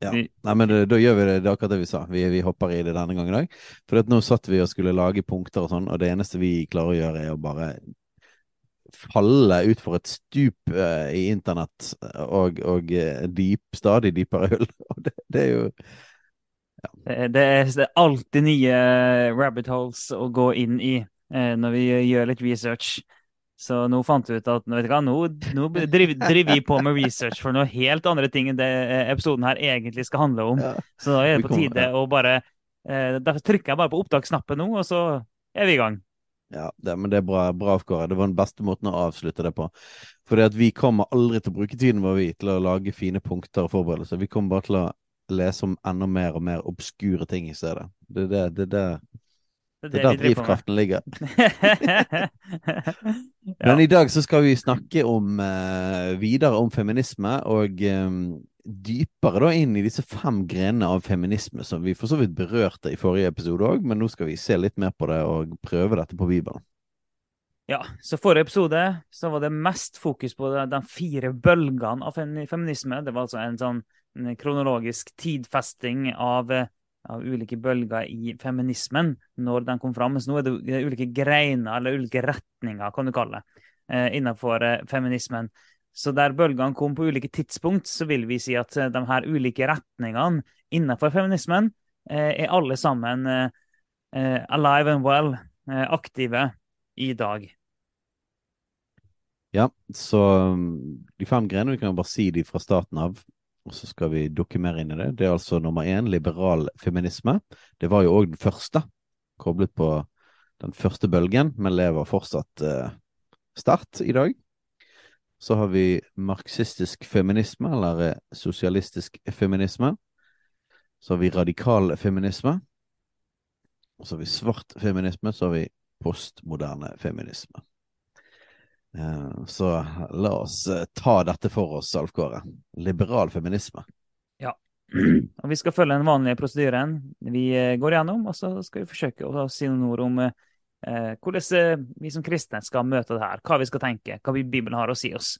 Ja. Nei, men da, da gjør vi det, det er akkurat det vi sa. Vi, vi hopper i det denne gangen òg. For nå satt vi og skulle lage punkter og sånn, og det eneste vi klarer å gjøre, er å bare falle utfor et stup eh, i internett og, og eh, dyp, stadig dypere hull. Og det, det er jo Det det er det er alltid nye rabbit holes å gå inn i eh, når vi gjør litt research. Så nå fant vi ut at vet du hva, nå, nå driver, vi på med research for noe helt andre ting enn det eh, episoden her egentlig skal handle om. ja. Så da er det på tide å bare eh, Derfor trykker jeg bare på opptaksknappen nå, og så er vi i gang. Ja, det, men det er bra, bra Kåre. Det var den beste måten å avslutte det på. For vi kommer aldri til å bruke tiden vår vi, til å lage fine punkter og forberedelser. Vi kommer bare til å lese om enda mer og mer obskure ting i stedet. Det er det, det, det, Det er der drivkraften ligger. Men i dag så skal vi snakke om uh, videre om feminisme, og um, dypere da inn i disse fem grenene av feminisme som vi for så vidt berørte i forrige episode òg, men nå skal vi se litt mer på det og prøve dette på Bibelen. Ja, så forrige episode så var det mest fokus på de, fire bølgene av feminisme. Det var altså en sånn kronologisk tidfesting av, eh, av ulike bølger i feminismen når den kom fram. Mens nå er det ulike greiner, eller ulike retninger, kan du kalle det, eh, innenfor eh, feminismen. Så der bølgene kom på ulike tidspunkt, så vil vi si at eh, de her ulike retningene innenfor feminismen er alle sammen alive and well, aktive i dag. Ja, så um, de fem grenene, vi kan bare si de fra starten av, og så skal vi dukke mer inn i det. Det er altså nummer én, liberal feminisme. Det var jo òg den første, koblet på den første bølgen, men lever fortsatt eh, sterkt i dag. Så har vi marxistisk feminisme, eller eh, sosialistisk feminisme. Så har vi radikal feminisme. Og så har vi svart feminisme, så har vi postmoderne feminisme. Eh, Så la oss eh, ta dette for oss, Alf Kåre. Liberal feminisme. Og vi skal følge den vanlige prosedyren. Vi eh, går gjennom, og så skal vi forsøke å si noen ord om eh, hvordan vi som kristne skal møte det her. Hva vi skal tenke, hva vi- Bibelen har å si oss.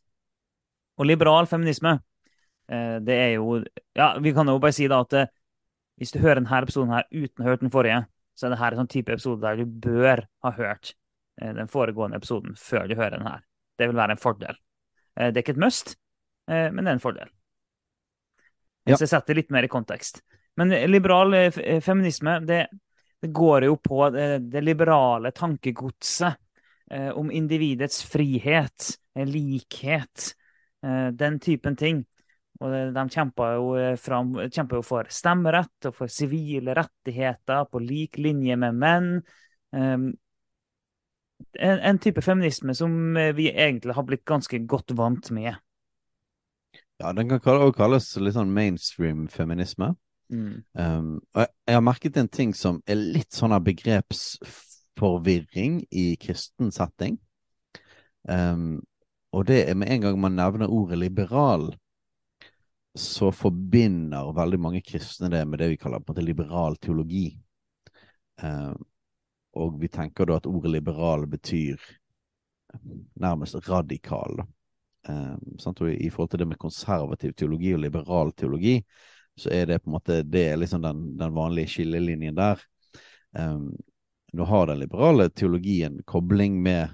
Og liberal feminisme, eh, det er jo Ja, vi kan jo bare si da at hvis du hører denne episoden her uten å ha hørt den forrige, så er det her en sånn type episode der du bør ha hørt den foregående episoden før du hører den her. Det vil være en fordel. Eh, Det er ikke et must, eh, men det er en fordel. Ja. Jeg setter litt mer i kontekst. Men liberal eh, eh, feminisme, det, det går jo på det, det liberale tankegodset eh, om individets frihet, eh, likhet, eh, den typen ting. Og de, kjemper, jo eh, fram, kjemper jo for stemmerett og for sivile rettigheter på lik linje med menn. En, en type feminisme som eh, vi egentlig har blitt ganske godt vant med. Ja, den kan også kalles litt sånn mainstream feminisme. Um, og jeg, jeg har merket en ting som er litt sånn av begrepsforvirring i kristen setting. Um, og det er med en gang man nevner ordet liberal, så forbinder veldig mange kristne det med det vi kaller på en måte liberal teologi. Um, og vi tenker da at ordet liberal betyr nærmest radikal. Um, I forhold til det med konservativ teologi og liberal teologi, så er det på en måte det er liksom den, den vanlige skillelinjen der. Um, nå har den liberale teologien kobling med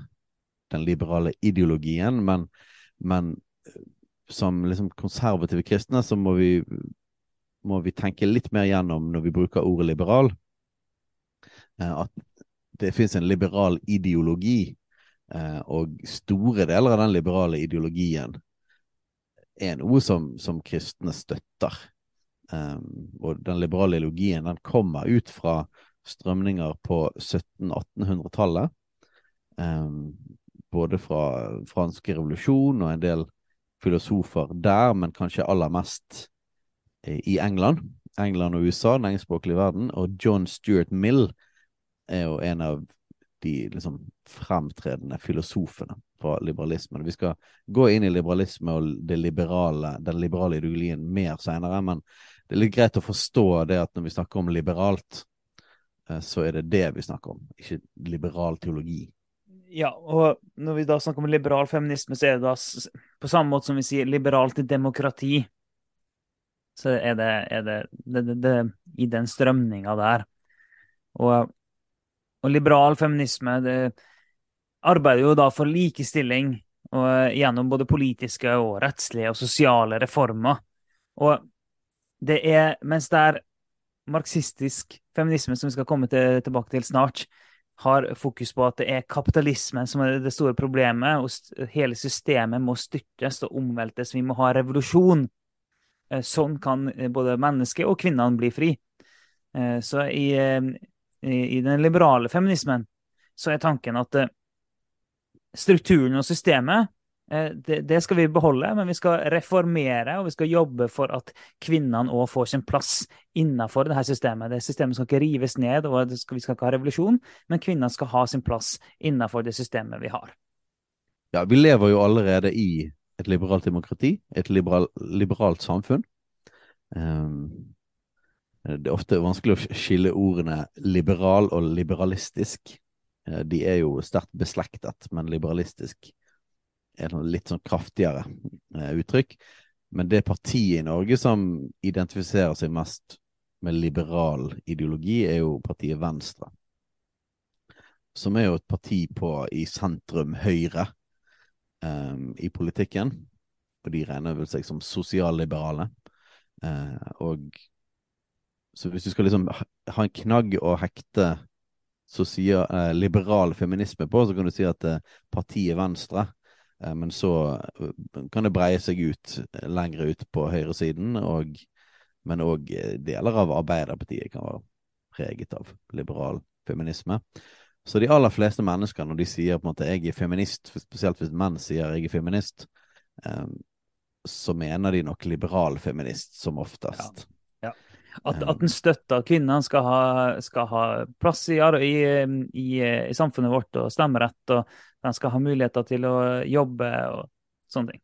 den liberale ideologien, men, men eh, som liksom konservative kristne så må vi, må vi tenke litt mer gjennom når vi bruker ordet liberal, eh, at det finnes en liberal ideologi, eh, og store deler av den liberale ideologien er noe som, som kristne støtter. Um, og den liberale ideologien den kommer ut fra strømninger på 1700-1800-tallet. Um, både fra franske revolusjon og en del filosofer der, men kanskje aller mest eh, i England. England og USA, den engelskspråklige verden, og John Stuart Mill er jo en av de liksom fremtredende filosofene fra liberalismen. Vi skal gå inn i liberalisme og liberale, den liberale ideologien mer senere, men det er litt greit å forstå det at når vi snakker om liberalt, eh, så er det det vi snakker om, ikke liberal teologi. Ja, og når vi da snakker om liberal feminisme, så er det da på samme måte som vi sier liberalt demokrati. Så er det, er det, det, det i den strømninga der. Og, og, liberal feminisme arbeider jo da for likestilling og, gjennom både politiske og rettslige og sosiale reformer. Og det er, mens det er marxistisk feminisme, som vi skal komme til, tilbake til snart, har fokus på at det er kapitalismen som er det store problemet, og hele systemet må styrtes og omveltes. Vi må ha revolusjon. Eh, sånn kan eh, både mennesket og kvinnene bli fri. Eh, så i, i den liberale feminismen så er tanken at strukturen og systemet Eh, det, det, skal vi beholde, men vi skal reformere og vi skal jobbe for at kvinnene òg får sin plass innenfor dette systemet. Det Systemet skal ikke rives ned, og vi skal ikke ha revolusjon, men kvinnene skal ha sin plass innenfor det systemet vi har. Ja, vi lever jo allerede i et liberalt demokrati, et liberal, liberalt samfunn. Um, det er ofte vanskelig å skille ordene liberal og liberalistisk. Eh, de er jo sterkt beslektet, men liberalistisk er et litt sånn kraftigere eh, uttrykk. Men det partiet i Norge som identifiserer seg mest med liberal ideologi, er jo partiet Venstre. Som er jo et parti på, i sentrum høyre um, i politikken. Og de regner vel seg som sosialliberale. Uh, og så hvis du skal liksom ha en knagg å hekte sosial, eh, liberal feminisme på, så kan du si at eh, partiet Venstre Eh, men så eh, kan det breie seg ut lengre ut på høyresiden, og, men òg deler av Arbeiderpartiet kan være preget av liberal feminisme. Så de aller fleste mennesker, når de sier på en måte 'jeg er feminist', spesielt hvis menn sier 'jeg er feminist', så mener de nok liberal feminist som oftest. Ja. At, at den støtter at kvinnene skal ha, skal ha plass i, i, i, i, samfunnet vårt og stemmerett, og de skal ha muligheter til å jobbe og sånne ting.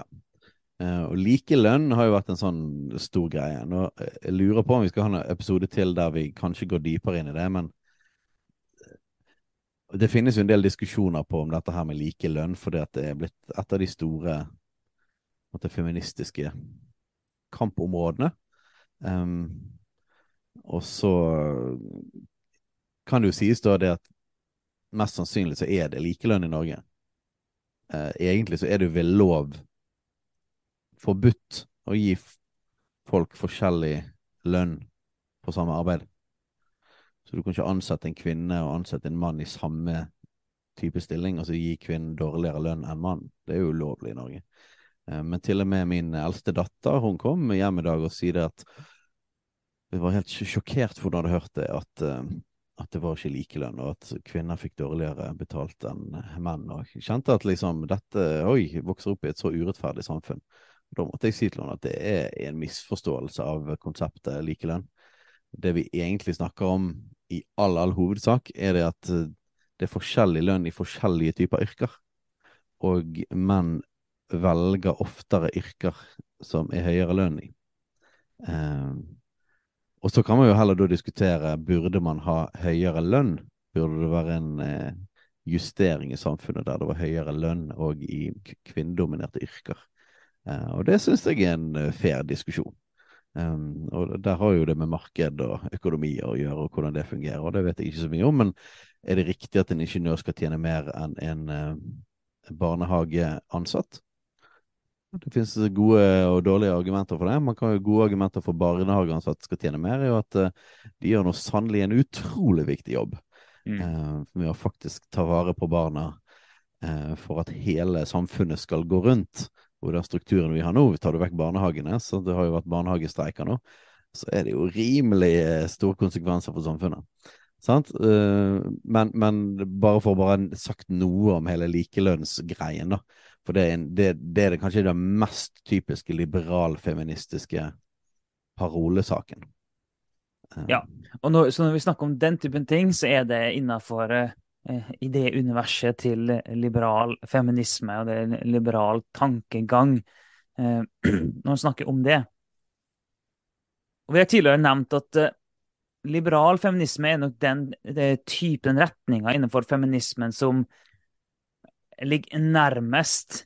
Ja. Uh, og likelønn har jo vært en sånn stor greie. Nå, eh, jeg lurer på om vi skal ha en episode til der vi kanskje går dypere inn i det, men eh, det finnes jo en del diskusjoner på om dette her med likelønn, fordi at det er blitt et av de store måtte, feministiske kampområdene. Um, og så kan det jo sies da det at mest sannsynlig så er det likelønn i Norge. Uh, egentlig så er det jo ved lov forbudt å gi folk forskjellig lønn for samme arbeid. Så du kan ikke ansette en kvinne og ansette en mann i samme type stilling, altså gi kvinnen dårligere lønn enn mannen. Det er jo ulovlig i Norge. Eh, men til og med min eldste datter hun kom hjem i dag og sier at hun var helt sjokkert for hun hadde hørt det, at uh, at det var ikke likelønn, og at kvinner fikk dårligere betalt enn menn. Og jeg kjente at liksom dette Oi, vokser opp i et så urettferdig samfunn. Da måtte jeg si til henne at det er en misforståelse av konseptet likelønn. Det vi egentlig snakker om i all, all hovedsak, er det at det er forskjellig lønn i forskjellige typer yrker. Og menn velger oftere yrker som er høyere lønn i. Um, og så kan man jo heller da diskutere burde man ha høyere lønn. Burde det være en eh, justering i samfunnet der det var høyere lønn og i kvinnedominerte yrker. Eh, og det syns jeg er en uh, fair diskusjon. Um, og der har jo det med marked og økonomi å gjøre, og hvordan det fungerer. Og det vet jeg ikke så mye om, men er det riktig at en ingeniør skal tjene mer enn en uh, barnehageansatt? Det finnes gode og dårlige argumenter for det. Man kan jo Gode argumenter for barnehageansatte skal tjene mer, er jo at uh, de gjør nå sannelig en utrolig viktig jobb mm. uh, med å faktisk ta vare på barna uh, for at hele samfunnet skal gå rundt. Og den strukturen vi har nå, tar du vekk barnehagene, så det har jo vært barnehagestreiker nå, så er det jo rimelig store konsekvenser for samfunnet. Sant? Men, men, bare for å bare sagt noe om hele likelønnsgreien, da. For det er, en, det, det er kanskje den mest typiske liberalfeministiske parolesaken. Ja, og når, så når vi snakker om den typen ting, så er det innafor eh, idéuniverset til liberal feminisme og det er liberal tankegang eh, når vi snakker om det. Og Vi har tidligere nevnt at eh, liberal feminisme er nok den, den typen retninger innenfor feminismen som ligger nærmest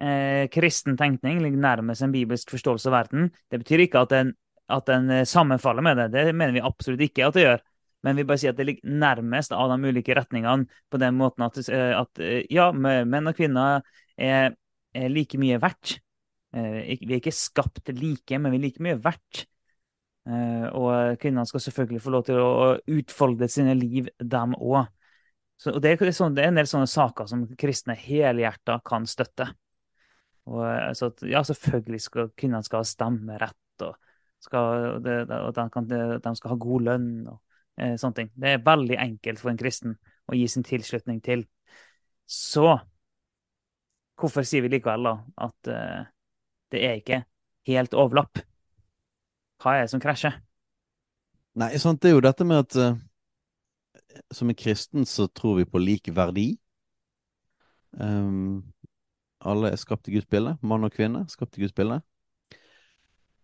eh, kristen tenkning, ligger nærmest en bibelsk forståelse av verden. Det betyr ikke at den at den eh, sammenfaller med det. Det mener vi absolutt ikke at det gjør. Men vi bare sier at det ligger nærmest av de ulike retningene på den måten at, eh, at eh, ja, menn og kvinner er, er like mye verdt. Vi er ikke skapt like, men vi er like mye verdt. Og kvinnene skal selvfølgelig få lov til å utfolde sine liv, dem òg. Det, er sånn, det er en del sånne saker som kristne helhjerta kan støtte. Og, så ja, selvfølgelig skal kvinnene skal ha stemmerett. og skal, det, og de, kan, de, skal ha god lønn og eh, sånne ting. Det er veldig enkelt for en kristen å gi sin tilslutning til. Så hvorfor sier vi likevel da at eh, det er ikke helt overlapp? Hva er det som krasjer? Nei, sant, det er jo dette med at uh, som en kristen så tror vi på lik verdi. Um, alle er skapt i Guds bilde. Mann og kvinne er skapt i Guds bilde.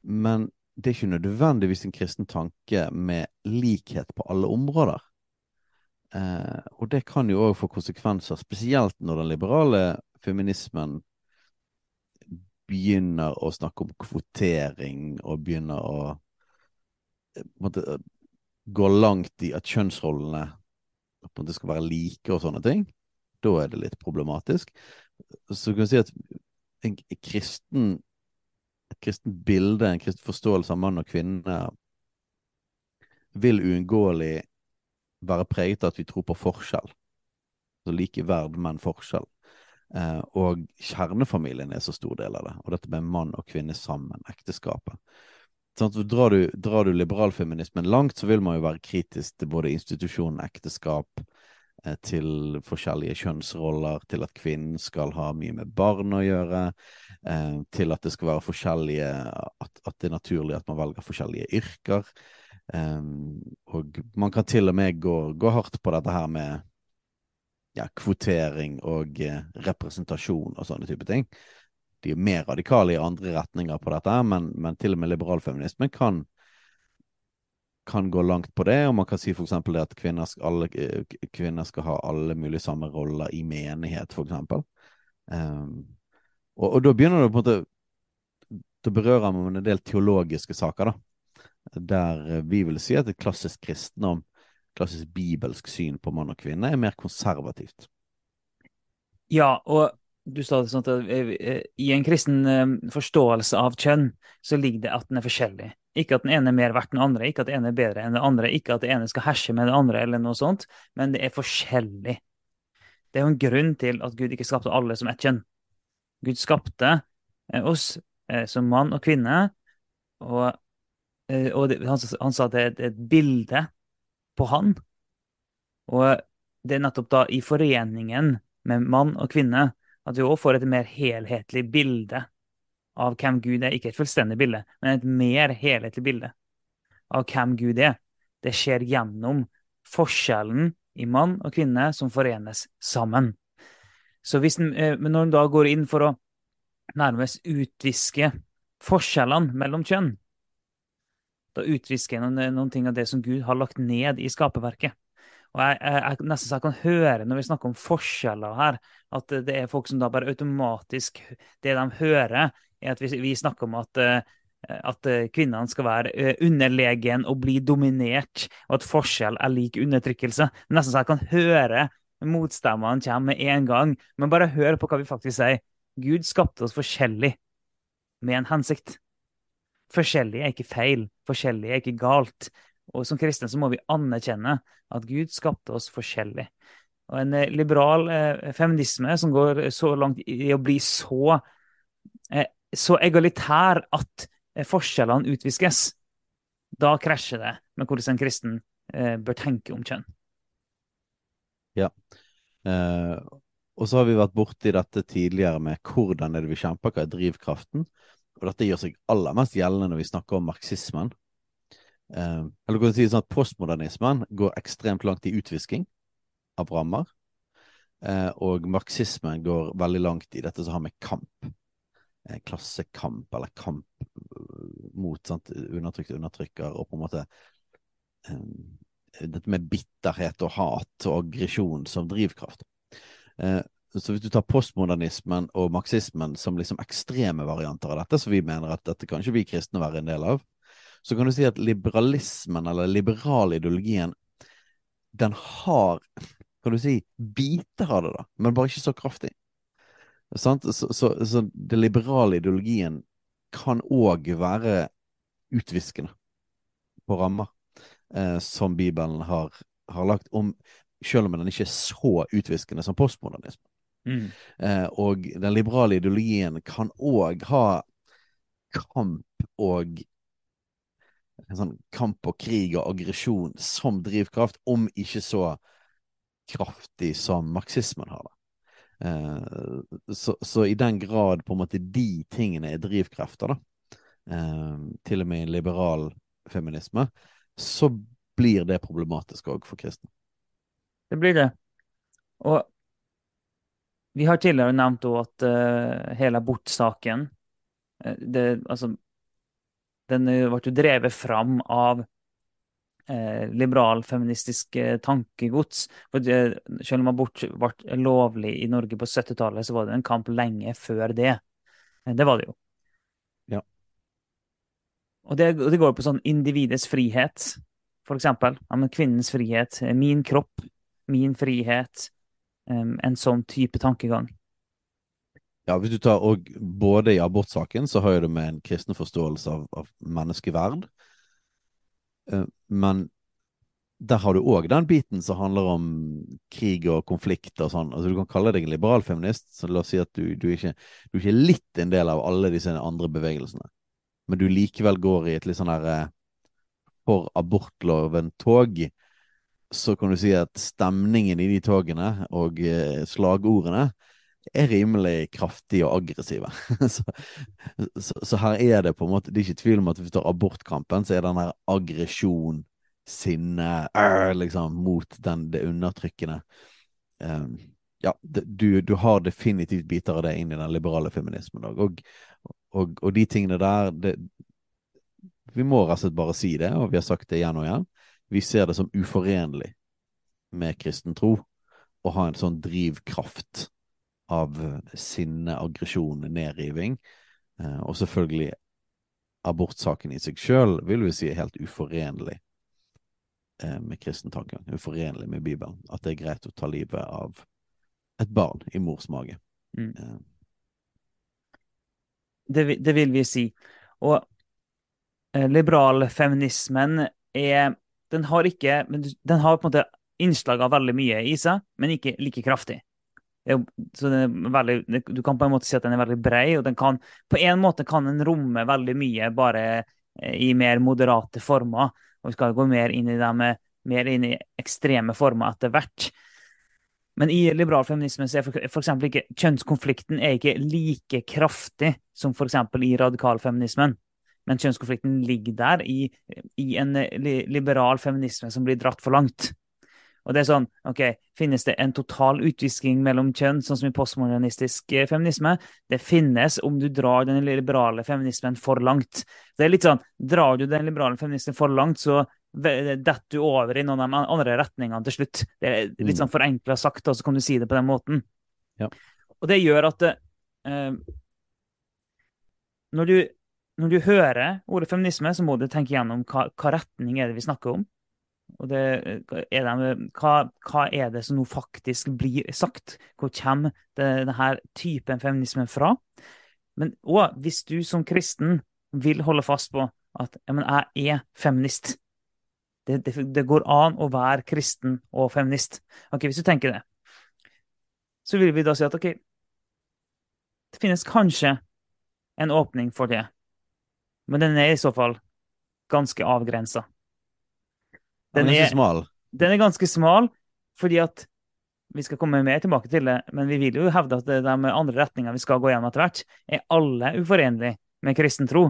Men det er ikke nødvendigvis en kristen tanke med likhet på alle områder. Eh, og det kan jo òg få konsekvenser, spesielt når den liberale feminismen begynner å snakke om kvotering og begynner å eh, måtte, gå langt i at kjønnsrollene måte, skal være like og sånne ting. Da er det litt problematisk. Så kan si at en kristen et kristent bilde, en kristen forståelse av mann og kvinne, vil uunngåelig være preget av at vi tror på forskjell. Så likeverd, men forskjell. Eh, og kjernefamilien er så stor del av det. Og dette med mann og kvinne sammen, ekteskapet. At drar, du, drar du liberalfeminismen langt, så vil man jo være kritisk til både institusjonen ekteskap, Eh, til forskjellige kjønnsroller, til at kvinnen skal ha mye med barn å gjøre, eh, til at det skal være forskjellige at, at, det er naturlig at man velger forskjellige yrker. Eh, og man kan til og med gå, gå hardt på dette her med ja, kvotering og representasjon og sånne type ting. De er mer radikale i andre retninger på dette, men, men til og med liberalfeminismen kan kan gå langt på det, og man kan si f.eks. det at kvinner, alle, kvinner, skal ha alle mulige samme roller i menighet, f.eks. Um, og, og da begynner det på en måte Da berører man en del teologiske saker, da. Der vi vil si at et klassisk kristendom, klassisk bibelsk syn på mann og kvinne, er mer konservativt. Ja, og du sa det sånn at i en kristen eh, forståelse av kjønn, så ligger det at den er forskjellig. Ikke at den ene er mer verdt enn den andre, ikke at den ene er bedre enn den andre, ikke at det ene skal herse med det andre, eller noe sånt, men det er forskjellig. Det er jo en grunn til at Gud ikke skapte alle som ett kjønn. Gud skapte eh, oss eh, som mann og kvinne, og, eh, og det, han, han, sa at det er et bilde på han. Og det er nettopp da i foreningen med mann og kvinne at vi òg får et mer helhetlig bilde av hvem Gud er. Ikke et fullstendig bilde, men et mer helhetlig bilde av hvem Gud er. Det skjer gjennom forskjellen i mann og kvinne som forenes sammen. Så hvis, eh, men når en da går inn for å nærmest utviske forskjellene mellom kjønn, da utvisker en noen, ting av det som Gud har lagt ned i skaperverket. Og jeg, jeg, jeg, nesten så jeg kan høre når vi snakker om forskjeller her, at det er folk som da bare automatisk Det de hører, er at vi, vi snakker om at, eh, at kvinnene skal være eh, underlegen og bli dominert, og at forskjell er lik undertrykkelse. Nesten så jeg kan høre motstemmene komme med en gang. Men bare hør på hva vi faktisk sier. Gud skapte oss forskjellig med en hensikt. Forskjellig er ikke feil. Forskjellig er ikke galt. Og som kristne så må vi anerkjenne at Gud skapte oss forskjellig. Og en liberal eh, feminisme som går så langt i å bli så eh, så egalitær at eh, forskjellene utviskes, da krasjer det med hvordan en kristen eh, bør tenke om kjønn. Ja. Eh, og så har vi vært borti dette tidligere med hvordan er det vi kjemper, hva er drivkraften? Og dette gjør seg aller mest gjeldende når vi snakker om marxismen. Uh, eller kan du si sånn at Postmodernismen går ekstremt langt i utvisking av rammer. Eh, og marxismen går veldig langt i dette som har med kamp. eh, klassekamp, eller kamp mot sant, undertrykt undertrykker, og på en måte dette med bitterhet og hat og aggresjon som drivkraft. Så hvis du tar postmodernismen og marxismen som liksom ekstreme varianter av dette, så vi mener at dette kan ikke vi kristne være en del av, så kan du si at liberalismen, eller liberal ideologien, den har kan du si, biter av det, da, men bare ikke så kraftig. Så, så, så, så den liberale ideologien kan òg være utviskende på rammer eh, som Bibelen har, har lagt om, selv om den ikke er så utviskende som postmodernismen. Mm. Eh, og den liberale ideologien kan òg ha kamp og sånn kamp og krig og aggresjon som drivkraft, om ikke så kraftig som marxismen har det. Eh, så, så, i den grad på en måte de tingene er drivkrefter, da, eh, til og med i liberal feminisme, så blir det problematisk òg for kristne. Det blir det. Og vi har tidligere nevnt at uh, hele abortsaken det, altså, Den ble jo drevet fram av eh, liberal-feministisk tankegods. For, selv om abort ble lovlig i Norge på 70-tallet, så var det en kamp lenge før det. Det var det jo. Ja. Og det, det går på sånn individets frihet, for eksempel. Ja, men kvinnens frihet. Min kropp, min frihet um, en sånn type tankegang. Ja, hvis du tar og Både i abortsaken så har jo det med en kristen forståelse av, av menneskeverd. Uh, men der har du òg den biten som handler om krig og konflikt og sånn. Altså, du kan kalle deg en liberal feminist, så la oss si at du, du, er ikke, du er ikke litt en del av alle disse andre bevegelsene. Men du likevel går i et litt sånn her eh, for abortloven-tog så kan du si at stemningen i de togene og eh, slagordene er rimelig kraftige og aggressive. så, så, så, her er det på en måte Det er ikke tvil om at hvis du tar abortkampen, så er den der aggresjon, sinne, øh, liksom, mot den, det undertrykkende um, Ja, det, du, du, har definitivt biter av det inn i den liberale feminismen òg. Og, og, og, de tingene der det, Vi må rett og slett bare si det, og vi har sagt det igjen og igjen vi ser det som uforenlig med kristen tro å ha en sånn drivkraft av sinne, aggresjon, nedriving. Eh, og selvfølgelig abortsaken i seg sjøl vil vi si er helt uforenlig eh, med kristen tankegang. Uforenlig med Bibelen. At det er greit å ta livet av et barn i mors mage. Mm. Eh. Det, det, vil vi si. Og eh, liberal er den har ikke Den har på en måte innslag av veldig mye i seg, men ikke like kraftig. Veldig, du kan på en måte si at den er veldig brei, og den kan, på en måte kan den romme veldig mye bare eh, i mer moderate former. Og vi skal gå mer inn i dem, mer inn i ekstreme former etter hvert. Men i liberal feminisme så er for, for eksempel ikke kjønnskonflikten er ikke like kraftig som f.eks. i radikalfeminismen. Men kjønnskonflikten ligger der i, i en eh, liberal feminisme som blir dratt for langt. Og det er sånn, ok, Finnes det en total utvisking mellom kjønn, sånn som i postmodernistisk eh, feminisme? Det finnes om du drar den liberale feminismen for langt. Det er litt sånn, Drar du den liberale feminismen for langt, så detter du over i noen av de andre retningene til slutt. Det er litt mm. sånn forenkla sagt, og så kan du si det på den måten. Ja. Og det gjør at eh, når du når du hører ordet feminisme, så må du tenke gjennom hva, hva retning er det vi snakker om. Det, er de, hva, hva, er det som nå faktisk blir sagt? Hvor kommer denne typen feminisme fra? Men òg hvis du som kristen vil holde fast på at ja, jeg er feminist det, det, det, går an å være kristen og feminist. Ok, Hvis du tenker det, så vil vi da si at ok, det finnes kanskje en åpning for det. Men den er i så fall ganske avgrensa. Den, den, er smal. Den er ganske smal, fordi at Vi skal komme mer tilbake til det, men vi vil jo hevde at de andre retningene vi skal gå gjennom etter hvert, er alle uforenlige med kristen tro.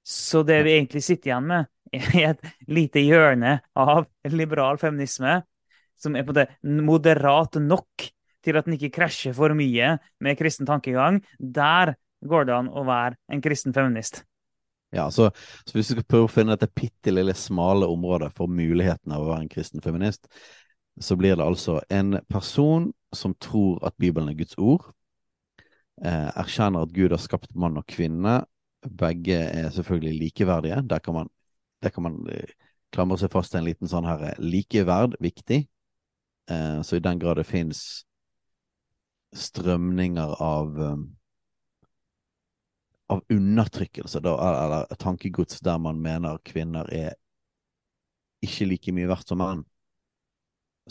Så det vi egentlig sitter igjen med, er et lite hjørne av liberal feminisme som er på det moderat nok til at den ikke krasjer for mye med kristen tankegang. Der går det an å være en kristen feminist. Ja, så, så hvis du skal prøve å finne dette bitte lille smale området for muligheten av å være en kristen feminist, så blir det altså en person som tror at Bibelen er Guds ord, eh, erkjenner at Gud har skapt mann og kvinne, begge er selvfølgelig likeverdige. Der kan man, der kan man eh, klamre seg fast til en liten sånn her eh, likeverd, viktig. Eh, så i den grad det fins strømninger av um, av undertrykkelse, da, eller tankegods der man mener kvinner er ikke like mye verdt som menn,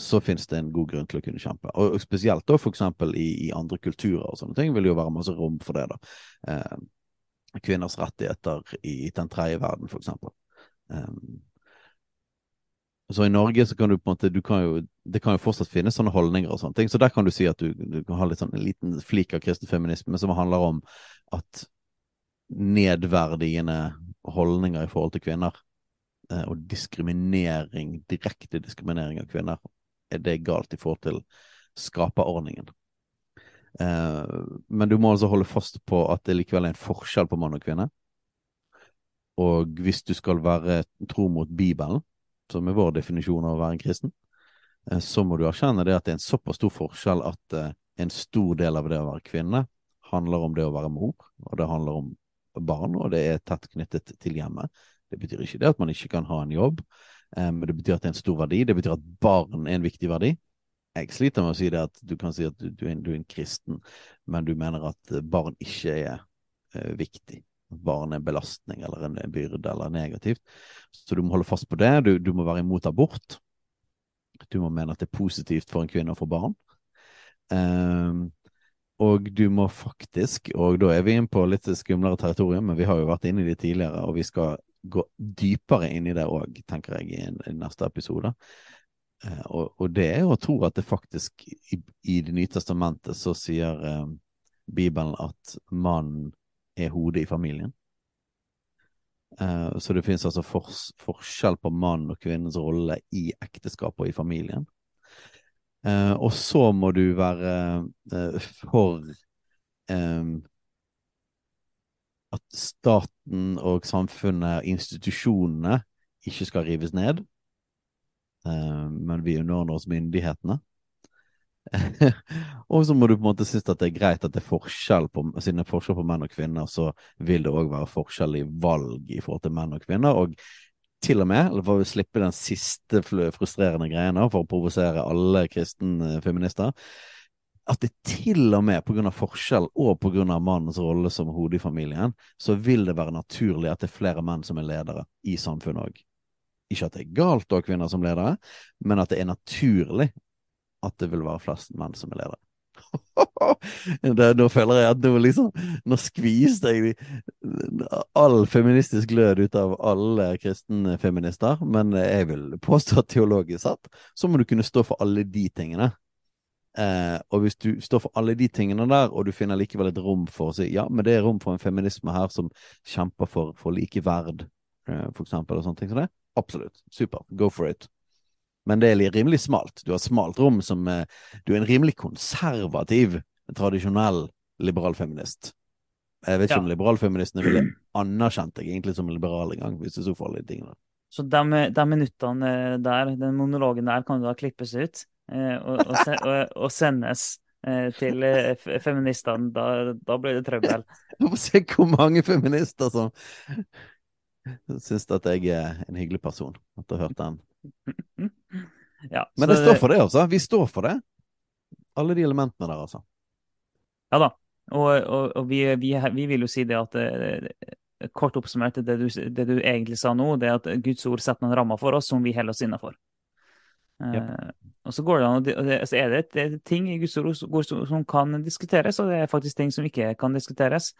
så finnes det en god grunn til å kunne kjempe. Og, spesielt da for eksempel i, i, andre kulturer og sånne ting vil det jo være masse rom for det. da. Eh, kvinners rettigheter i den tredje verden, for eksempel. Eh, så i Norge så kan du på en måte kan jo, Det kan jo fortsatt finnes sånne holdninger og sånne ting. Så der kan du si at du, du kan ha litt sånn, en liten flik av kristen feminisme som handler om at nedverdigende holdninger i forhold til kvinner, eh, og diskriminering, direkte diskriminering av kvinner, er det galt i forhold til skaperordningen. Eh, men du må altså holde fast på at det likevel er en forskjell på mann og kvinne. Og hvis du skal være tro mot Bibelen, som er vår definisjon av å være en kristen, eh, så må du erkjenne det at det er en såpass stor forskjell at en stor del av det å være kvinne handler om det å være mor, og det handler om barn, og det er tett knyttet til hjemmet. Det betyr ikke det at man ikke kan ha en jobb, eh, men det betyr at det er en stor verdi. Det betyr at barn er en viktig verdi. Jeg sliter med å si det at du kan si at du, du, er, du er, en kristen, men du mener at barn ikke er uh, viktig. Barn er en belastning eller en byrde eller negativt. Så du må holde fast på det. Du, du må være imot abort. Du må mene at det er positivt for en kvinne å få barn. Um, og du må faktisk, og da er vi inn på litt skumlere territorium, men vi har jo vært inne i det tidligere, og vi skal gå dypere inn i det òg, tenker jeg, i, en, i, neste episode. Eh, og, og, det er å tro at det faktisk i, i Det nye testamentet så sier eh, Bibelen at mannen er hodet i familien. Eh, så det finnes altså for, forskjell på mann og kvinnens rolle i ekteskapet og i familien. Uh, og så må du være uh, for at staten og samfunnet, institusjonene, ikke skal rives ned. Uh, men vi underordner oss myndighetene. og så må du på en måte synes at det er greit at det er forskjell på, siden det er forskjell på menn og kvinner, så vil det òg være forskjell i valg i forhold til menn og kvinner. Og til og med, eller for å slippe den siste frustrerende greiene for å provosere alle kristne feminister, at det til og med pga. forskjell og pga. mannens rolle som hode i familien, så vil det være naturlig at det er flere menn som er ledere i samfunnet òg. Ikke at det er galt å ha kvinner som ledere, men at det er naturlig at det vil være flest menn som er ledere. det, nå føler jeg at nå liksom Nå skviste jeg all feministisk glød ut av alle kristne feminister, men jeg vil påstå at teologisk sett så må du kunne stå for alle de tingene. Eh, og hvis du står for alle de tingene der, og du finner likevel et rom for å si ja, men det er rom for en feminisme her som kjemper for, for likeverd, eh, for eksempel, og sånne ting som det, absolutt. Super. Go for it. Men det er rimelig smalt. Du har smalt rom som eh, Du er en rimelig konservativ, tradisjonell liberal feminist. Jeg vet ikke ja. om liberalfeministene ville anerkjent deg egentlig som liberal engang, hvis du så for alle de tingene. Så de, de, minuttene der, den monologen der, kan da klippes ut eh, og, og, se, og, og, sendes eh, til eh, feministene. Da, da, blir det trøbbel. Du må se hvor mange feminister som syns at jeg er en hyggelig person etter å ha hørt den ja, Men det står for det, altså. Vi står for det. Alle de elementene der, altså. Ja da. Og, og, og vi, vi, vi, vil jo si det at eh, Kort oppsummert, det du, det du, egentlig sa nå, det er at Guds ord setter noen rammer for oss som vi holder oss innafor. Ja. Uh, og så går det an, og det, så er det, det er ting i Guds ord som, som kan diskuteres, og det er faktisk ting som ikke kan diskuteres.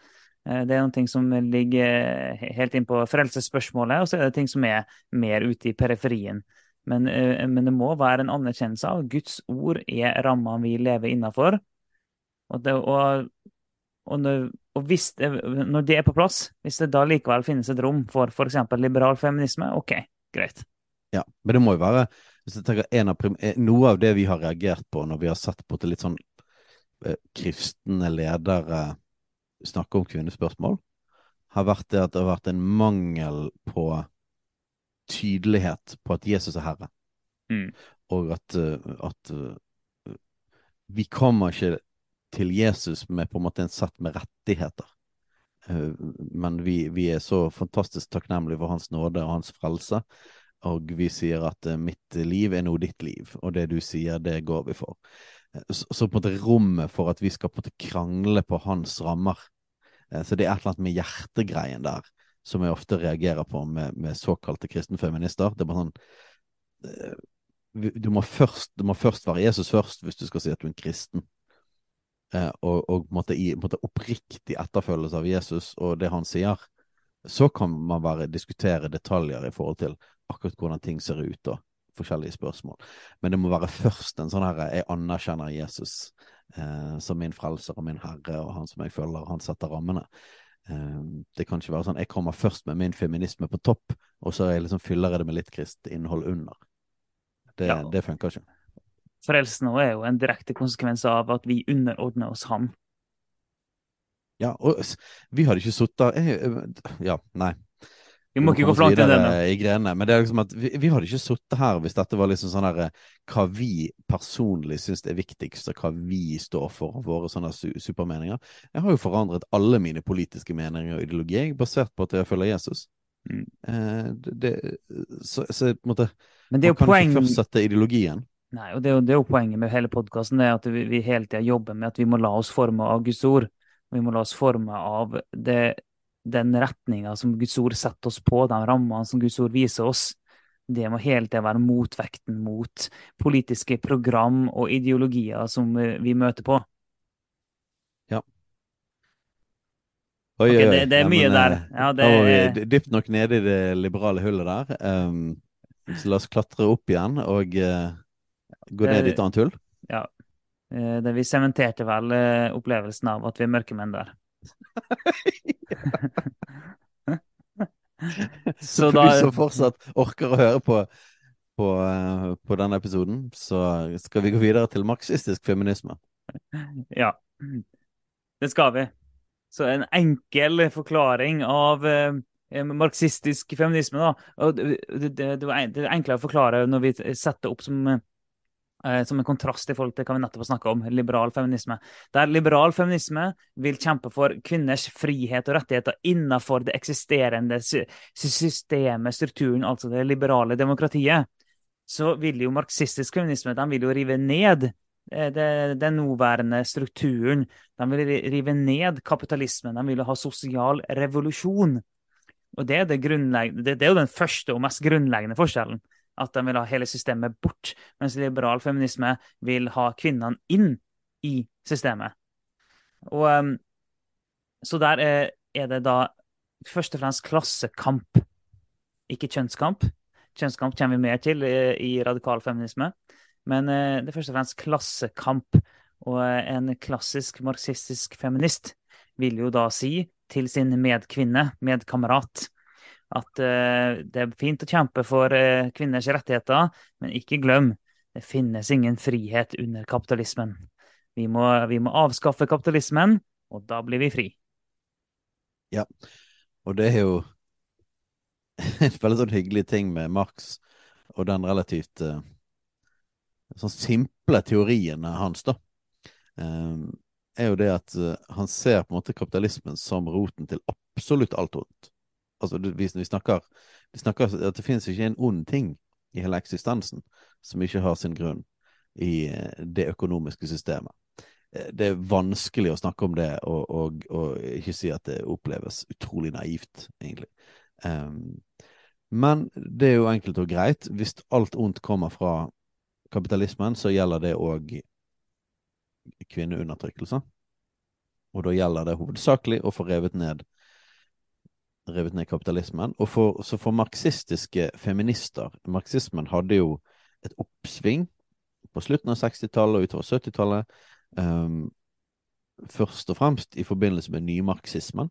Uh, det er noen ting som ligger helt inn på frelsesspørsmålet, og så er det ting som er mer ute i periferien. Men, eh, men, det må være en anerkjennelse av Guds ord er rammene vi lever innafor. Og, og, og, og hvis det, når det er på plass, hvis det da likevel finnes et rom for f.eks. liberal feminisme, OK, greit. Ja, men det må jo være av, eh, Noe av det vi har reagert på når vi har sett på til litt sånn eh, kristne ledere snakke om kvinnespørsmål, har vært det at det har vært en mangel på tydelighet på at Jesus er herre. Mm. Og at, eh, at, vi kommer ikke til Jesus med på en måte en sett med rettigheter. Eh, men vi, vi er så fantastisk takknemlige for Hans nåde og Hans frelse. Og vi sier at eh, mitt liv er nå ditt liv, og det du sier, det går vi for. Eh, så, så på en måte rommet for at vi skal på en måte krangle på hans rammer. Så det er et eller annet med hjertegreien der som jeg ofte reagerer på med, med såkalte kristenfeminister. Det er bare sånn du må, først, du må først være Jesus først hvis du skal si at du er en kristen eh, og, og måtte, i, måtte oppriktig etterfølgelse av Jesus og det han sier, så kan man bare diskutere detaljer i forhold til akkurat hvordan ting ser ut og forskjellige spørsmål. Men det må være først en sånn herre jeg anerkjenner Jesus eh, som min frelser og min herre og han som jeg følger, han setter rammene. Eh, det kan ikke være sånn jeg kommer først med min feminisme på topp, og så liksom fyller jeg det med litt kristent innhold under. Det, ja. det funker ikke. Frelsen er jo en direkte konsekvens av at vi underordner oss ham. Ja, og vi hadde ikke sittet eh, Ja, nei. Vi må ikke gå for langt inn i grenene. Men det er liksom at vi, vi hadde ikke sittet her hvis dette var liksom sånn her eh, hva vi personlig syns er viktigst, og hva vi står for, våre sånne su supermeninger. Jeg har jo forandret alle mine politiske meninger og ideologi basert på at jeg følger Jesus. Mm. Eh, det, så, så på en måte Men det er jo Man kan ikke først sette ideologien. Nei, og det er jo, det er jo poenget med hele podkasten, at vi, vi, hele tida jobber med at vi må la oss forme av Guds ord. Vi må la oss forme av det, den retninga som Guds ord setter oss på, de rammene som Guds ord viser oss. Det må hele tida være motvekten mot politiske program og ideologier som vi møter på. Ja. Oi, okay, det, det, er ja, mye men, der. Eh, ja, det er... Dypt nok nede i det liberale hullet der. Um, så la oss klatre opp igjen og uh, Gå ned i et annet hull? Ja. Eh, det vi sementerte vel eh, opplevelsen av at vi er mørkemenn der. så for da, du som fortsatt orker å høre på, på, eh, på, denne episoden, så skal vi gå videre til marxistisk feminisme. Ja, det skal vi. Så en enkel forklaring av eh, marxistisk feminisme, da. Og det, det, det, det er enklere å forklare når vi setter opp som Eh, som en kontrast i forhold til hva vi nettopp har snakka om, liberal feminisme. Der liberal feminisme vil kjempe for kvinners frihet og rettigheter innenfor det eksisterende systemet, strukturen, altså det liberale demokratiet, så vil jo marxistisk feminisme de vil jo rive ned eh, den nåværende strukturen. De vil rive ned kapitalismen. De vil ha sosial revolusjon. Og det er, det, det er jo den første og mest grunnleggende forskjellen at de vil ha hele systemet bort, mens liberal feminisme vil ha kvinnene inn i systemet. Og, um, så der er, det da først og fremst klassekamp, ikke kjønnskamp. Kjønnskamp kommer vi mer til i, eh, radikal feminisme, men uh, det er først og fremst klassekamp. Og uh, en klassisk marxistisk feminist vil jo da si til sin medkvinne, medkamerat, at uh, det er fint å kjempe for uh, kvinners rettigheter, men ikke glem, det finnes ingen frihet under kapitalismen. Vi må, vi må avskaffe kapitalismen, og da blir vi fri. Ja, og det er jo en veldig sånn hyggelig ting med Marx og den relativt uh, sånn simple teorien hans, da. Er jo det at han ser på en måte kapitalismen som roten til absolutt alt ondt altså, vi, vi, snakker, vi snakker at det finnes ikke en ond ting i hele eksistensen som ikke har sin grunn i eh, det økonomiske systemet. Eh, det er vanskelig å snakke om det og, og, og ikke si at det oppleves utrolig naivt, egentlig. Um, men det er jo enkelt og greit. Hvis alt ondt kommer fra kapitalismen, så gjelder det òg kvinneundertrykkelse. Og da gjelder det hovedsakelig å få revet ned revet ned kapitalismen. Og for, så for marxistiske feminister Marxismen hadde jo et oppsving på slutten av 60-tallet og utover 70-tallet. Um, først og fremst i forbindelse med nymarxismen.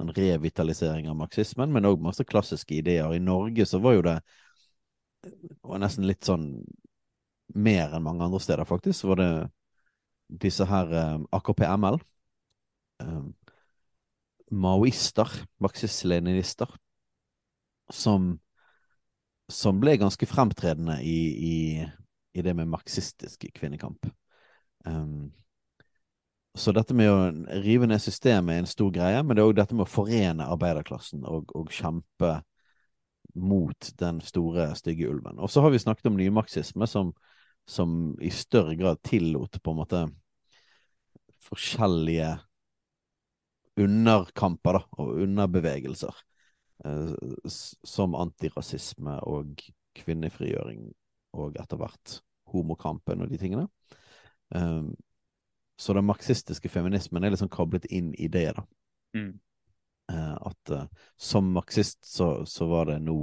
En revitalisering av marxismen, men òg masse klassiske ideer. I Norge så var jo det og nesten litt sånn mer enn mange andre steder, faktisk. Var det disse her eh, AKP-ML. Eh, maoister, marxist-leninister, som, som ble ganske fremtredende i, i, i det med marxistisk kvinnekamp. Um, så dette med å rive ned systemet er en stor greie, men det er òg dette med å forene arbeiderklassen og, og, kjempe mot den store, stygge ulven. Og så har vi snakket om nymarxisme, som, som i større grad tillot på en måte forskjellige underkamper da, og underbevegelser. Eh, som antirasisme og kvinnefrigjøring og etter hvert homokampen og de tingene. Eh, så den marxistiske feminismen er liksom koblet inn i det, da. Mm. Eh, at uh, som marxist så, så, var det nå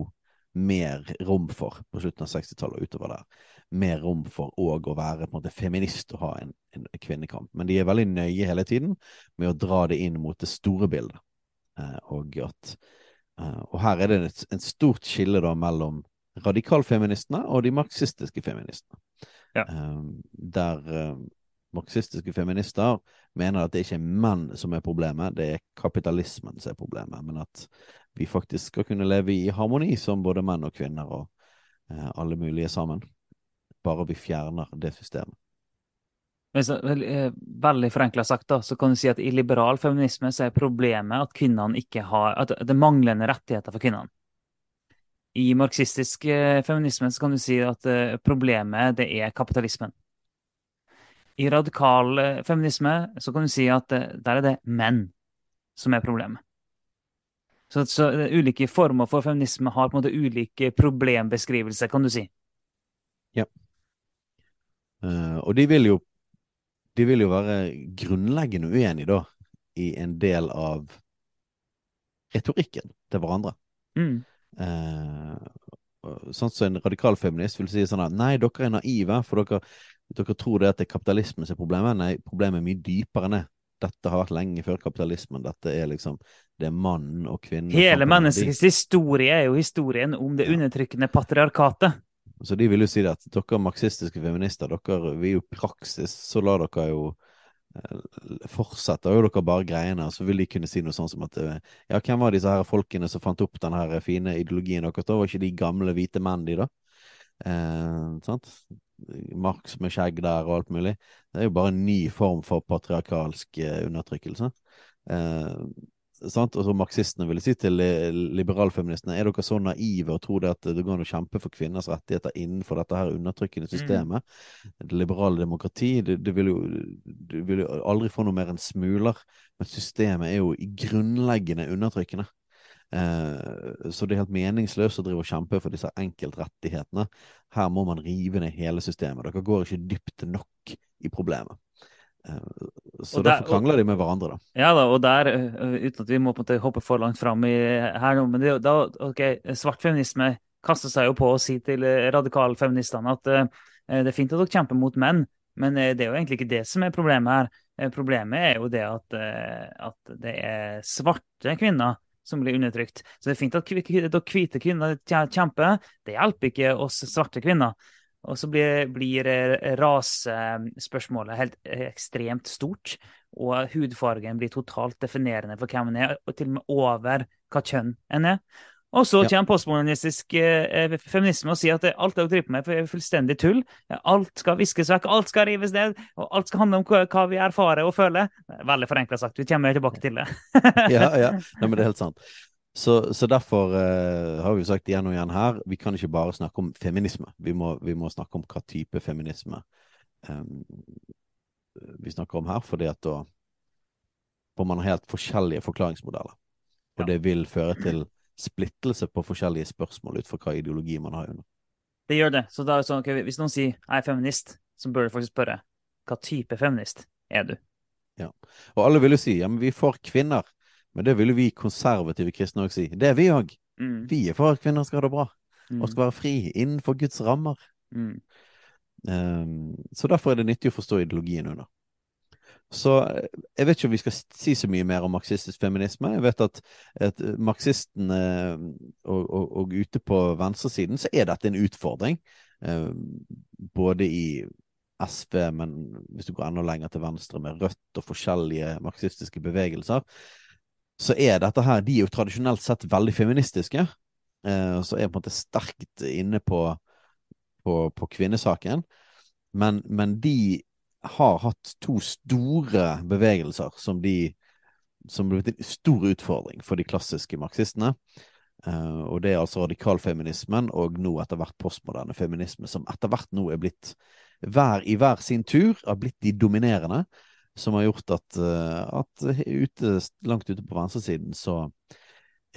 mer rom for, på slutten av 60-tallet og utover der, mer rom for òg å være på en måte feminist og ha en, en, kvinnekamp. Men de er veldig nøye hele tiden med å dra det inn mot det store bildet. Eh, og at og her er det et, et stort skille da mellom radikalfeministene og de marxistiske feministene. Ja. der marxistiske feminister mener at det ikke er menn som er problemet, det er kapitalismen som er problemet. Men at vi faktisk skal kunne leve i harmoni som både menn og kvinner og eh, alle mulige sammen. Bare vi fjerner det systemet. Eh, veldig forenkla sagt, da, så kan du si at i liberal feminisme så er problemet at har At det er manglende rettigheter for kvinnene. I marxistisk eh, feminisme så kan du si at eh, problemet det er kapitalismen. I radikal eh, feminisme så kan du si at eh, der er det menn som er problemet. Så, så eh, ulike former for feminisme har på en måte ulike problembeskrivelser, kan du si. Ja. Uh, og de vil jo de vil jo være grunnleggende uenige, da, i en del av retorikken til hverandre. Mm. Uh, sånn som en radikal feminist vil si sånn at nei, dere er naive, for dere dere tror det at det er kapitalismen som er problemet. Nei, problemet er mye dypere enn det. Dette har vært lenge før kapitalismen. Dette er liksom det er mann og kvinnen Hele menneskets historie er jo historien om det undertrykkende patriarkatet. Så de vil jo si det at dere marxistiske feminister, dere, vi er jo praksis, så lar dere jo eh, fortsetter jo dere bare greiene, og så vil de kunne si noe sånn som at eh, ja, hvem var disse her folkene som fant opp den her fine ideologien deres? Da var ikke de gamle hvite menn, de, da? Eh, sant? Marx med skjegg der og alt mulig. Det er jo bare en ny form for patriarkalsk eh, undertrykkelse. Eh, sant? Og så Marxistene ville si til liberalfeministene er dere så naive og tror det at det går an å kjempe for kvinners rettigheter innenfor dette her undertrykkende mm. systemet? Mm. Det liberale demokrati det, det, vil jo, du vil jo aldri få noe mer enn smuler, men systemet er jo grunnleggende undertrykkende. Eh, så det er helt meningsløst å drive og kjempe for disse enkeltrettighetene. Her må man rive ned hele systemet. Dere går ikke dypt nok i problemet. Eh, så der, derfor krangler de med hverandre, da. Ja da, og der, eh, uten at vi må på en måte hoppe for langt fram i, her nå, men det, da, ok, svart feminisme kaster seg jo på å si til radikalfeministene at uh, det er fint at dere kjemper mot menn, men det er jo egentlig ikke det som er problemet her. Problemet er jo det at, at det er svarte kvinner som blir undertrykt. Så det er fint at hvite kvinner kjemper. Det hjelper ikke oss svarte kvinner. Og så blir, blir eh, rasespørsmålet helt ekstremt stort. Og hudfargen blir totalt definerende for hvem en er, og til og med over hva kjønn en er. Og så kommer ja. postmodernistisk eh, feminisme og sier at alt hun driver med, er fullstendig tull. Alt skal viskes vekk, alt skal rives ned, og alt skal handle om hva, hva vi erfarer og føler. Veldig forenkla sagt. Vi kommer tilbake til det. ja, ja. Nei, men det er helt sant. Så, så derfor eh, har vi sagt igjen og igjen her, vi kan ikke bare snakke om feminisme. Vi må, vi må snakke om hva type feminisme um, vi snakker om her, fordi at da får man helt forskjellige forklaringsmodeller. Og det vil føre til splittelse på forskjellige spørsmål ut fra hva ideologi man har under. Det gjør det. Så da er det sånn, okay, Hvis noen sier 'jeg er feminist', så bør du faktisk spørre hva type feminist er du? Ja. Og alle vil jo si ja, men vi er for kvinner. Men det vil jo vi konservative kristne òg si. Det er vi òg. Mm. Vi er for at kvinner skal ha det bra. Mm. Og skal være fri innenfor Guds rammer. Mm. Um, så derfor er det nyttig å forstå ideologien under. Så jeg vet ikke om vi skal si så mye mer om marxistisk feminisme. Jeg vet at, at marxistene og, og, og, ute på venstresiden så er dette en utfordring. Eh, både i SV, men hvis du går enda lenger til venstre med Rødt og forskjellige marxistiske bevegelser, så er dette her De er jo tradisjonelt sett veldig feministiske. Eh, så er på en måte sterkt inne på, på, på kvinnesaken. Men, men de har hatt to store bevegelser som de som ble en stor utfordring for de klassiske marxistene. Uh, og det er altså radikalfeminismen og nå etter hvert postmoderne feminisme, som etter hvert nå er blitt hver i hver sin tur har blitt de dominerende, som har gjort at, uh, at ute, langt ute på venstresiden så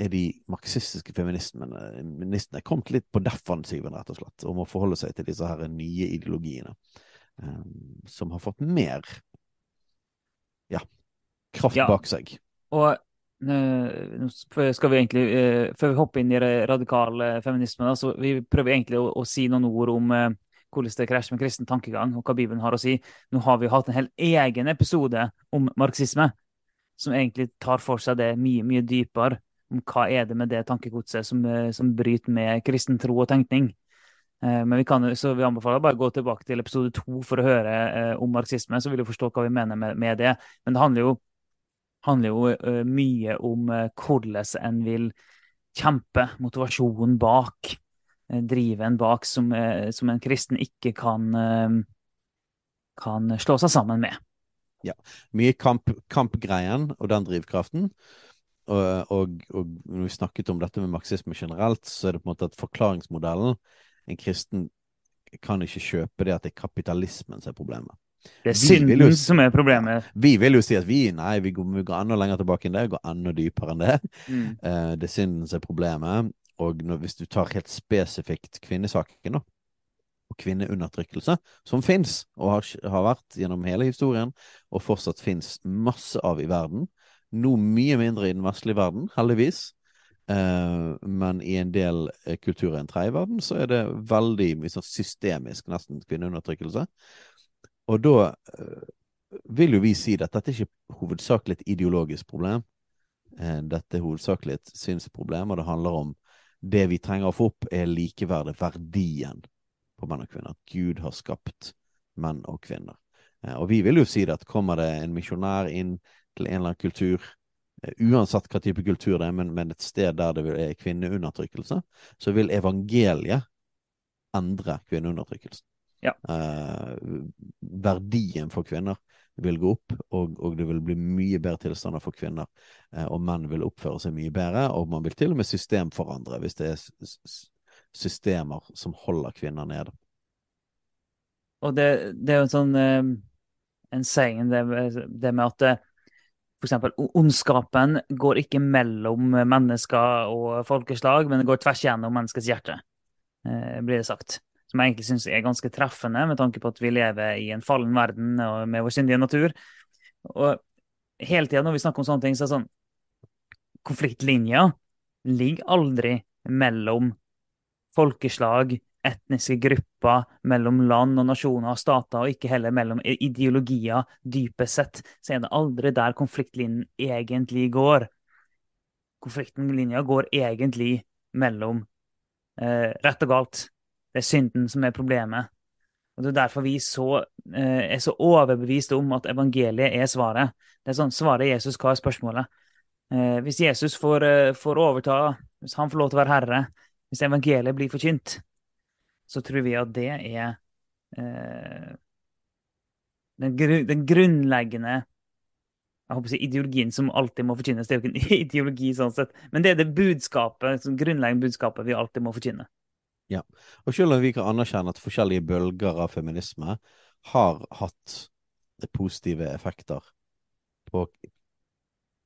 er de marxistiske feministene kommet litt på defensiven, rett og slett, om å forholde seg til disse her nye ideologiene. Eh, som har fått mer ja, kraft ja. bak seg. Og nå skal vi egentlig, eh, Før vi hopper inn i radikal feminisme, da, så vi prøver egentlig å, å si noen ord om eh, hvordan det krasjer med kristen tankegang, og hva Bibelen har å si. Nå har vi hatt en hel egen episode om marxisme, som egentlig tar for seg det mye, mye dypere. Om hva er det med det tankegodset som, som bryter med kristen tro og tenkning. Eh, men vi kan, så vi anbefaler bare å gå tilbake til episode to for å høre eh, om marxisme, så vil du forstå hva vi mener med, med det. Men det handler jo, handler jo uh, mye om hvordan en vil kjempe, motivasjonen bak, drive driven bak, som, som, en kristen ikke kan, kan slå seg sammen med. Ja. Mye kamp, kampgreien og den drivkraften. Og, og, og, når vi snakket om dette med marxisme generelt, så er det på en måte at forklaringsmodellen en kristen kan ikke kjøpe det at det er kapitalismen som er problemet. Det er synden jo, som er problemet. Vi vil jo si at vi nei, vi går, vi går enda lenger tilbake enn det, går enda dypere enn det. Mm. Uh, det er synden som er problemet. Og når, hvis du tar helt spesifikt kvinnesaken, da, og kvinneundertrykkelse, som fins, og har, har, vært gjennom hele historien, og fortsatt fins masse av i verden, nå mye mindre i den vestlige verden, heldigvis, men i en del uh, kulturer i den tredje verden så er det veldig mye sånn systemisk, nesten kvinneundertrykkelse. Og da uh, vil jo vi si at dette er ikke hovedsakelig et ideologisk problem. dette er hovedsakelig et synsproblem, og det handler om det vi trenger å få opp, er likeverdet, verdien på menn og kvinner. At Gud har skapt menn og kvinner. og vi vil jo si at kommer det en misjonær inn til en eller annen kultur, Eh, uansett hva type kultur det er, men, men et sted der det er kvinneundertrykkelse, så vil evangeliet endre kvinneundertrykkelsen. Ja. Eh, verdien for kvinner vil gå opp, og, og, det vil bli mye bedre tilstander for kvinner. Eh, og menn vil oppføre seg mye bedre, og man vil til og med systemforandre hvis det er systemer som holder kvinner nede. Og det, det er jo en sånn eh, en saying, det, det med at eh, f.eks. ondskapen går ikke mellom mennesker og folkeslag, men det går tvers gjennom menneskets hjerte, eh, blir det sagt. Som jeg egentlig syns er ganske treffende, med tanke på at vi lever i en fallen verden med vår syndige natur. Og hele tida når vi snakker om sånne ting, så er det sånn Konfliktlinja ligger aldri mellom folkeslag, etniske grupper, mellom land og nasjoner og stater, og ikke heller mellom ideologier. Dypest sett så er det aldri der konfliktlinjen egentlig går. Konfliktlinja går egentlig mellom eh, rett og galt. Det er synden som er problemet. Og Det er derfor vi så, eh, er så overbeviste om at evangeliet er svaret. Det er sånn, Svaret Jesus, hva er spørsmålet? Eh, hvis Jesus får, eh, får overta, hvis han får lov til å være herre, hvis evangeliet blir forkynt, så tror vi at det er eh, den, gru, den, grunnleggende jeg håper å si ideologien som alltid må forkynnes. Det er jo ikke en ideologi, sånn sett, men det er det budskapet, som grunnleggende budskapet vi alltid må forkynne. Ja, og selv om vi kan anerkjenne at forskjellige bølger av feminisme har hatt positive effekter på,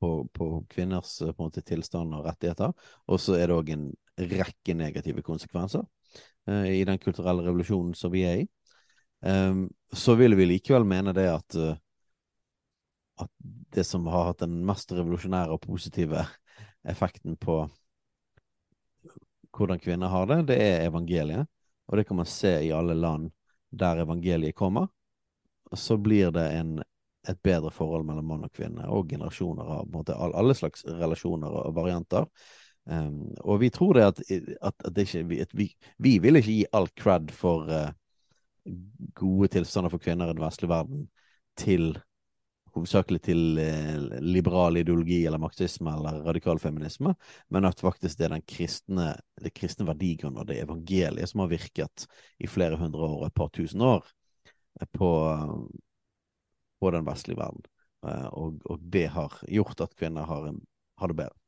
på, på kvinners på måte, tilstand og rettigheter, og så er det òg en rekke negative konsekvenser. Eh, i den kulturelle revolusjonen som vi er i, um, så vil vi likevel mene det at, uh, at det som har hatt den mest revolusjonære og positive effekten på hvordan kvinner har det, det er evangeliet. Og det kan man se i alle land der evangeliet kommer. Så blir det en et bedre forhold mellom mann og kvinne, og generasjoner av måte, alle slags relasjoner og varianter. Um, og vi tror det at, at, at, det ikke, at vi, vi, vil ikke gi all cred for uh, gode tilstander for kvinner i den vestlige verden til hovedsakelig til eh, liberal ideologi eller marxisme eller radikal feminisme, men at faktisk det er den kristne, det kristne verdigrunnen det evangeliet som har virket i flere hundre år og et par tusen år eh, på, på den vestlige verden. Og, og, det har gjort at kvinner har, har, det bedre.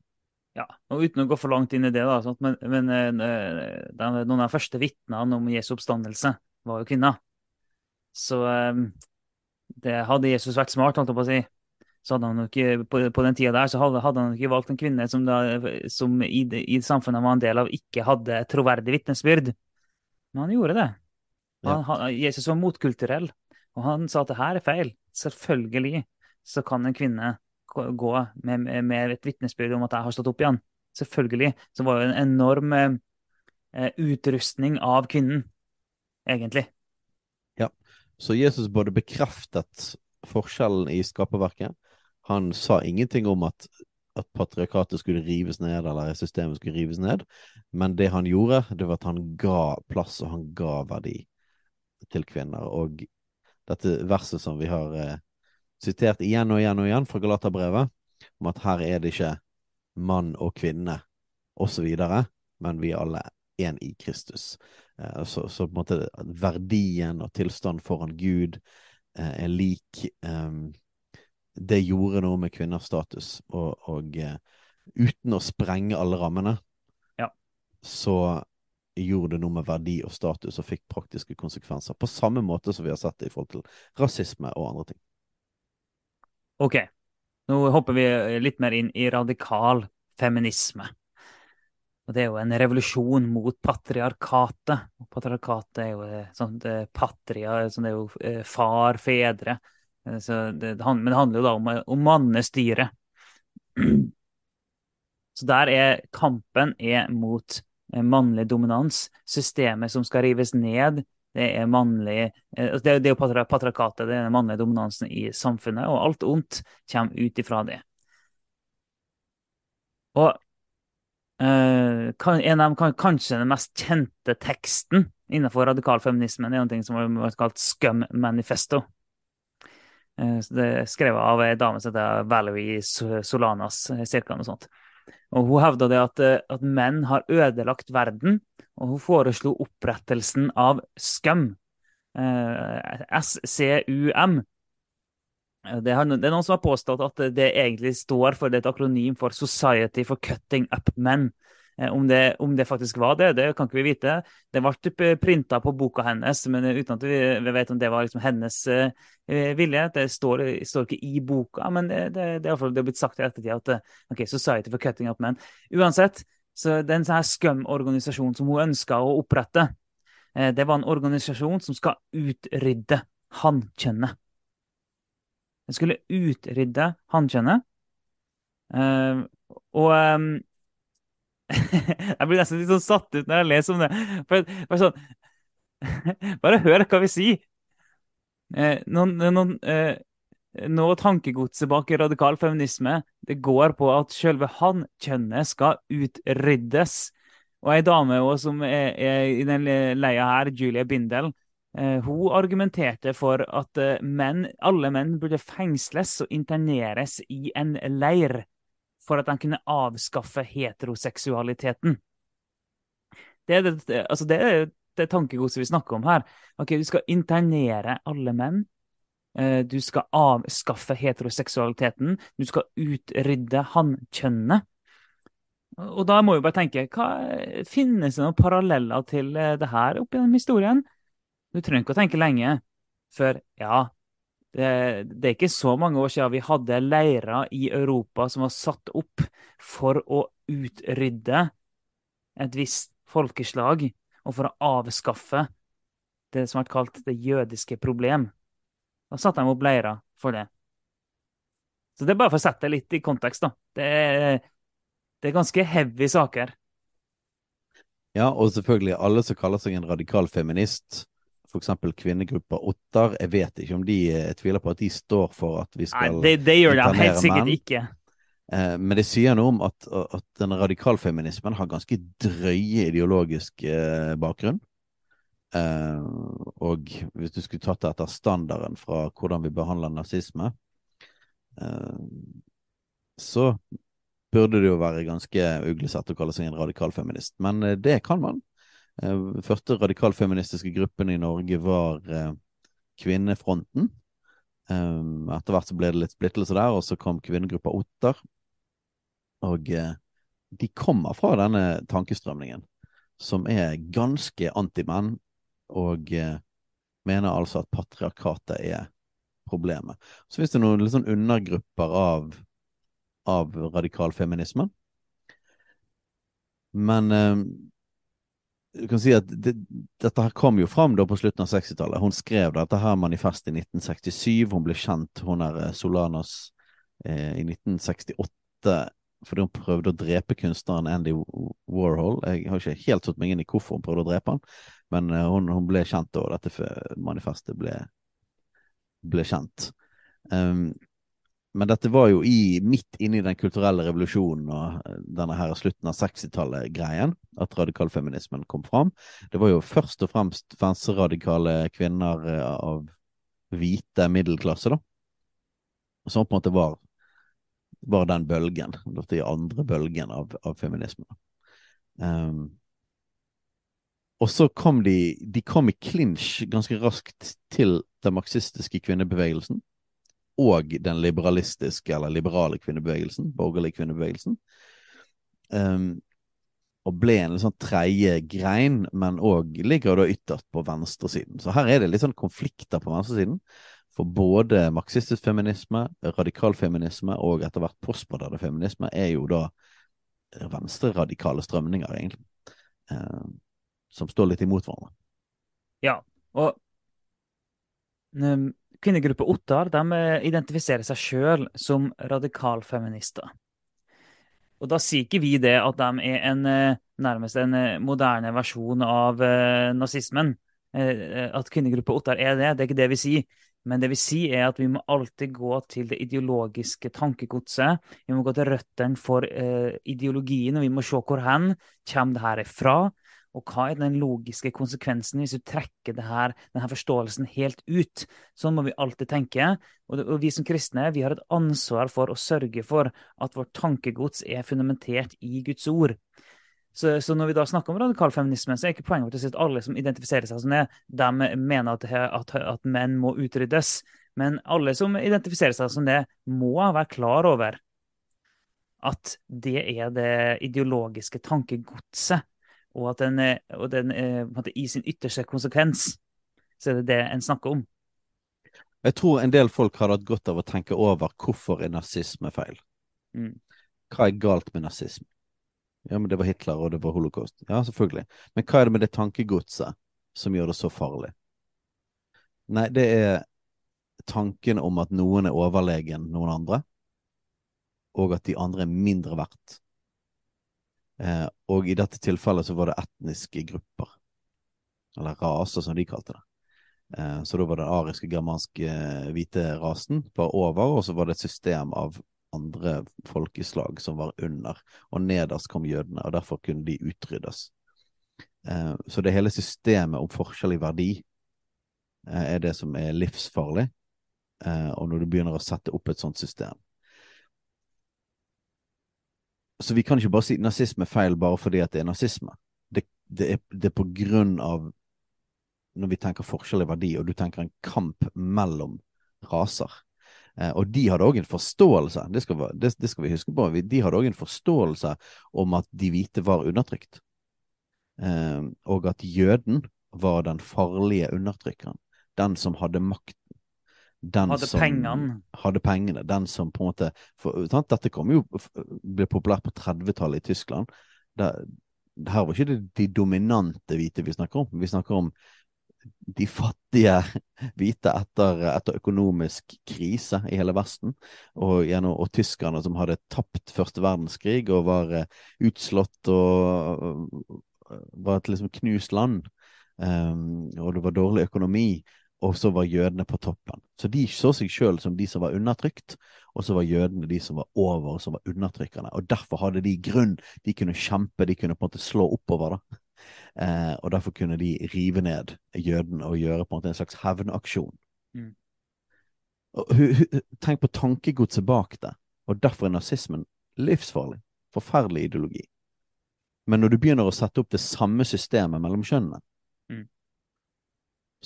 Ja, og Uten å gå for langt inn i det, da, men, men noen av de første vitnene om Jesu oppstandelse var jo kvinner. Så det hadde Jesus vært smart, holdt jeg på å si, så hadde han ikke, på, på den tida der så hadde, hadde, han ikke valgt en kvinne som, da, som i, i, samfunnet han var en del av, ikke hadde troverdig vitnesbyrd. Men han gjorde det. Han, han, Jesus var motkulturell, og han sa at det her er feil. Selvfølgelig så kan en kvinne gå med, med et vitnesbyrd om at jeg har stått opp igjen. Selvfølgelig. Så var det en enorm eh, utrustning av kvinnen, egentlig. Ja. Så Jesus både bekreftet forskjellen i skaperverket. Han sa ingenting om at, at patriarkatet skulle rives ned, eller systemet skulle rives ned. Men det han gjorde, det var at han ga plass, og han ga verdi til kvinner. Og dette verset som vi har eh, sitert igjen og igjen og igjen fra Galaterbrevet, om at her er det ikke mann og kvinne osv., men vi er alle én i Kristus. Eh, så, så, på en måte verdien og tilstand foran Gud eh, er lik um, Det gjorde noe med kvinners status, og, og uh, uten å sprenge alle rammene, ja. så gjorde det noe med verdi og status og fikk praktiske konsekvenser. På samme måte som vi har sett det i forhold til rasisme og andre ting. Ok, nå hopper vi litt mer inn i radikal feminisme. Og det er jo en revolusjon mot patriarkatet. Og patriarkatet er jo eh, sånn patria, sånn det er jo eh, far, fedre. Eh, det, men det handler jo da om, om mannestyre. Så der er kampen er mot mannlig dominans. Systemet som skal rives ned, det er mannlig altså Det, det er jo patriarkatet, det er den mannlige dominansen i samfunnet, og alt ondt kommer ut ifra det. Og Uh, en av dem, kanskje den mest kjente teksten innenfor radikal feminisme er noe som har vært kalt Scum Manifesto. Uh, det er skrevet av ei dame som heter Valerie Solanas. Eh, cirka noe sånt. Og Hun hevda at, at, menn har ødelagt verden, og hun foreslo opprettelsen av. Uh, SCUM. Det er, det er, noen som har påstått at det egentlig står for det et akronym for Society for Cutting Up Men. Eh, om det, om det, faktisk var det, det kan ikke vi vite. Det ble printa på boka hennes, men uten at vi, vet om det var liksom hennes vilje. Det står, står, ikke i boka, men det, det, det er det blitt sagt i ettertid at ok, Society for Cutting Up Men. Uansett, så det er en sånn scum-organisasjon som hun ønska å opprette. Uh, det var en organisasjon som skal utrydde hannkjønnet. Den skulle utrydde hannkjønnet. Uh, og um, Jeg blir nesten litt sånn satt ut når jeg leser om det. For, bare, sånn, bare hør hva vi sier. Uh, noen, noen, noe tankegodset bak radikal feminisme det går på at selve hannkjønnet skal utryddes. Og ei dame også, som er, er, i den leia her, Julie Bindel, Eh, hun argumenterte for at eh, menn, alle menn burde fengsles og interneres i en leir for at de kunne avskaffe heteroseksualiteten. Det er det, altså det, det tankegodset vi snakker om her. Ok, Du skal internere alle menn. Eh, du skal avskaffe heteroseksualiteten. Du skal utrydde hankjønnene. Og da må vi bare tenke, hva, finnes det noen paralleller til det her opp gjennom historien? Du trenger ikke å tenke lenge før Ja, det, det, er ikke så mange år siden vi hadde leirer i Europa som var satt opp for å utrydde et visst folkeslag, og for å avskaffe det som har vært kalt det jødiske problem. Da satte dem opp leirer for det. Så det er bare for å sette det litt i kontekst, da. Det er, det er ganske heavy saker. Ja, og selvfølgelig alle som kaller seg en radikal feminist, f.eks. kvinnegruppa Ottar. Jeg vet ikke om de Jeg tviler på at de står for at vi skal Nei, det, det gjør de helt sikkert ikke. Eh, men det sier noe om at, at den radikalfeminismen har ganske drøye ideologisk eh, bakgrunn. Eh, og hvis du skulle tatt det etter standarden fra hvordan vi behandler nazisme, eh, så burde det jo være ganske uglesett å kalle seg en radikalfeminist. Men eh, det kan man. Den første radikalfeministiske gruppen i Norge var Kvinnefronten. Etter hvert så ble det litt splittelse der, og så kom kvinnegruppa Otter. Og de kommer fra denne tankestrømningen, som er ganske antimenn, og mener altså at patriarkatet er problemet. Så finnes det noen litt sånn undergrupper av, av radikalfeminismen. Men eh, du kan si at det, dette her kom jo fram da på slutten av 60-tallet. Hun skrev dette her manifestet i 1967. Hun ble kjent, hun er eh, Solanas, eh, i 1968 fordi hun prøvde å drepe kunstneren Andy Warhol. Jeg har ikke helt satt meg inn i hvorfor hun prøvde å drepe han, men eh, hun, hun ble kjent da dette manifestet ble, ble kjent. Um, men dette var jo i, midt inne i den kulturelle revolusjonen og eh, denne her slutten av 60-tallet-greien at radikalfeminismen kom fram. Det var jo først og fremst venstreradikale kvinner eh, av hvite middelklasse, da. Som på en måte var, var den bølgen. Den andre bølgen av, av feminismen. Um, og så kom de De kom i klinsj ganske raskt til den marxistiske kvinnebevegelsen og den liberalistiske eller liberale kvinnebevegelsen, borgerlige kvinnebevegelsen. Um, og ble en sånn tredje grein, men òg ligger da ytterst på venstresiden. Så her er det litt sånn konflikter på venstresiden. For både marxistisk feminisme, radikal feminisme og etter hvert postmoderne feminisme er jo da venstreradikale strømninger, egentlig. Um, som står litt imot hverandre. Ja, og um, kvinnegruppa Ottar de eh, identifiserer seg sjøl som radikalfeminister. Og da sier ikke vi det at de er en, eh, nærmest en eh, moderne versjon av uh, nazismen. Uh, at kvinnegruppa Ottar er det, det er ikke det vi sier. Men det vi sier er at vi må alltid gå til det ideologiske tankegodset. Vi må gå til røttene for uh, ideologien, og vi må se hvor hen kommer det her fra. Og hva er den logiske konsekvensen hvis du trekker her, denne forståelsen helt ut? Sånn må vi alltid tenke. Og, og, vi som kristne vi har et ansvar for å sørge for at vårt tankegods er fundamentert i Guds ord. Så, så når vi da snakker om radikalfeminisme, så er ikke poenget vårt å si at alle som identifiserer seg som det, de mener at, at, at menn må utryddes. Men alle som identifiserer seg som det, må være klar over at det er det ideologiske tankegodset og at den, og den måte, i sin ytterste konsekvens så er det det en snakker om. Jeg tror en del folk hadde hatt godt av å tenke over hvorfor er nazisme feil. Mm. Hva er galt med nazisme? Ja, men det var Hitler, og det var holocaust. Ja, selvfølgelig. Men hva er det med det tankegodset som gjør det så farlig? Nei, det er tanken om at noen er overlegen noen andre, og at de andre er mindre verdt Eh, og i dette tilfellet så var det etniske grupper, eller raser som de kalte det. Eh, så da var den ariske, germanske, eh, hvite rasen var over, og så var det et system av andre folkeslag som var under, og nederst kom jødene, og derfor kunne de utryddes. Eh, så det hele systemet om forskjell i verdi eh, er det som er livsfarlig, eh, og når du begynner å sette opp et sånt system. Så vi kan ikke bare si nazisme er feil bare fordi at det er nazisme. Det, det, er, det er på grunn av Når vi tenker forskjell i verdi, og du tenker en kamp mellom raser. Eh, og de hadde òg en forståelse, det skal, det, det skal, vi huske på, de hadde òg en forståelse om at de hvite var undertrykt. Eh, og at jøden var den farlige undertrykkeren. Den som hadde makt den hadde som pengene. hadde pengene. Den som på en måte for, Dette kom jo ble populært på 30-tallet i Tyskland. Det, her var ikke det, de dominante hvite vi snakker om. Vi snakker om de fattige hvite etter, etter økonomisk krise i hele Vesten. Og, gjennom, og tyskerne som hadde tapt første verdenskrig og var uh, utslått og uh, var et liksom knust land. um, og det var dårlig økonomi, og så var jødene på toppen. Så de så seg sjøl som de som var undertrykt, og så var jødene de som var over, og som var undertrykkerne. Og derfor hadde de grunn. De kunne kjempe, de kunne på en måte slå oppover. da. Eh, og derfor kunne de rive ned jødene og gjøre på en måte en slags hevnaksjon. Mm. Tenk på tankegodset bak det. Og derfor er nazismen livsfarlig. Forferdelig ideologi. Men når du begynner å sette opp det samme systemet mellom kjønnene.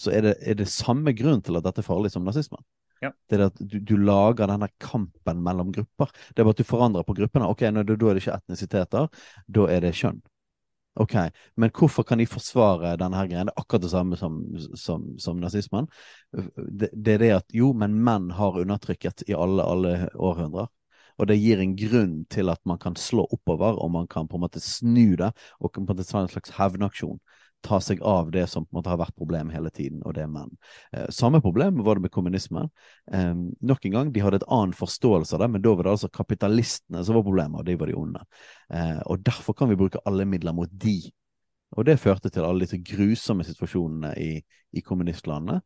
Så er det, er det, samme grunn til at dette er farlig som nazismen. Ja. Det er at du, du, lager denne kampen mellom grupper. Det er bare at du forandrer på gruppene. Ok, nå, Da er det ikke etnisiteter, da er det kjønn. Ok, Men hvorfor kan de forsvare denne her greia? Det er akkurat det samme som, som, som nazismen. Det, det, er det at jo, men menn har undertrykket i alle, alle århundrer. Og det gir en grunn til at man kan slå oppover, og man kan på en måte snu det, og på en måte ta en slags hevnaksjon. Ta seg av det som på en måte har vært problemet hele tiden, og det er menn. Eh, samme problem var det med kommunismen. Eh, nok en gang, de hadde et annen forståelse av det, men da var det altså kapitalistene som var problemet, og de var de onde. Eh, og derfor kan vi bruke alle midler mot de. Og det førte til alle disse grusomme situasjonene i, i kommunistlandene,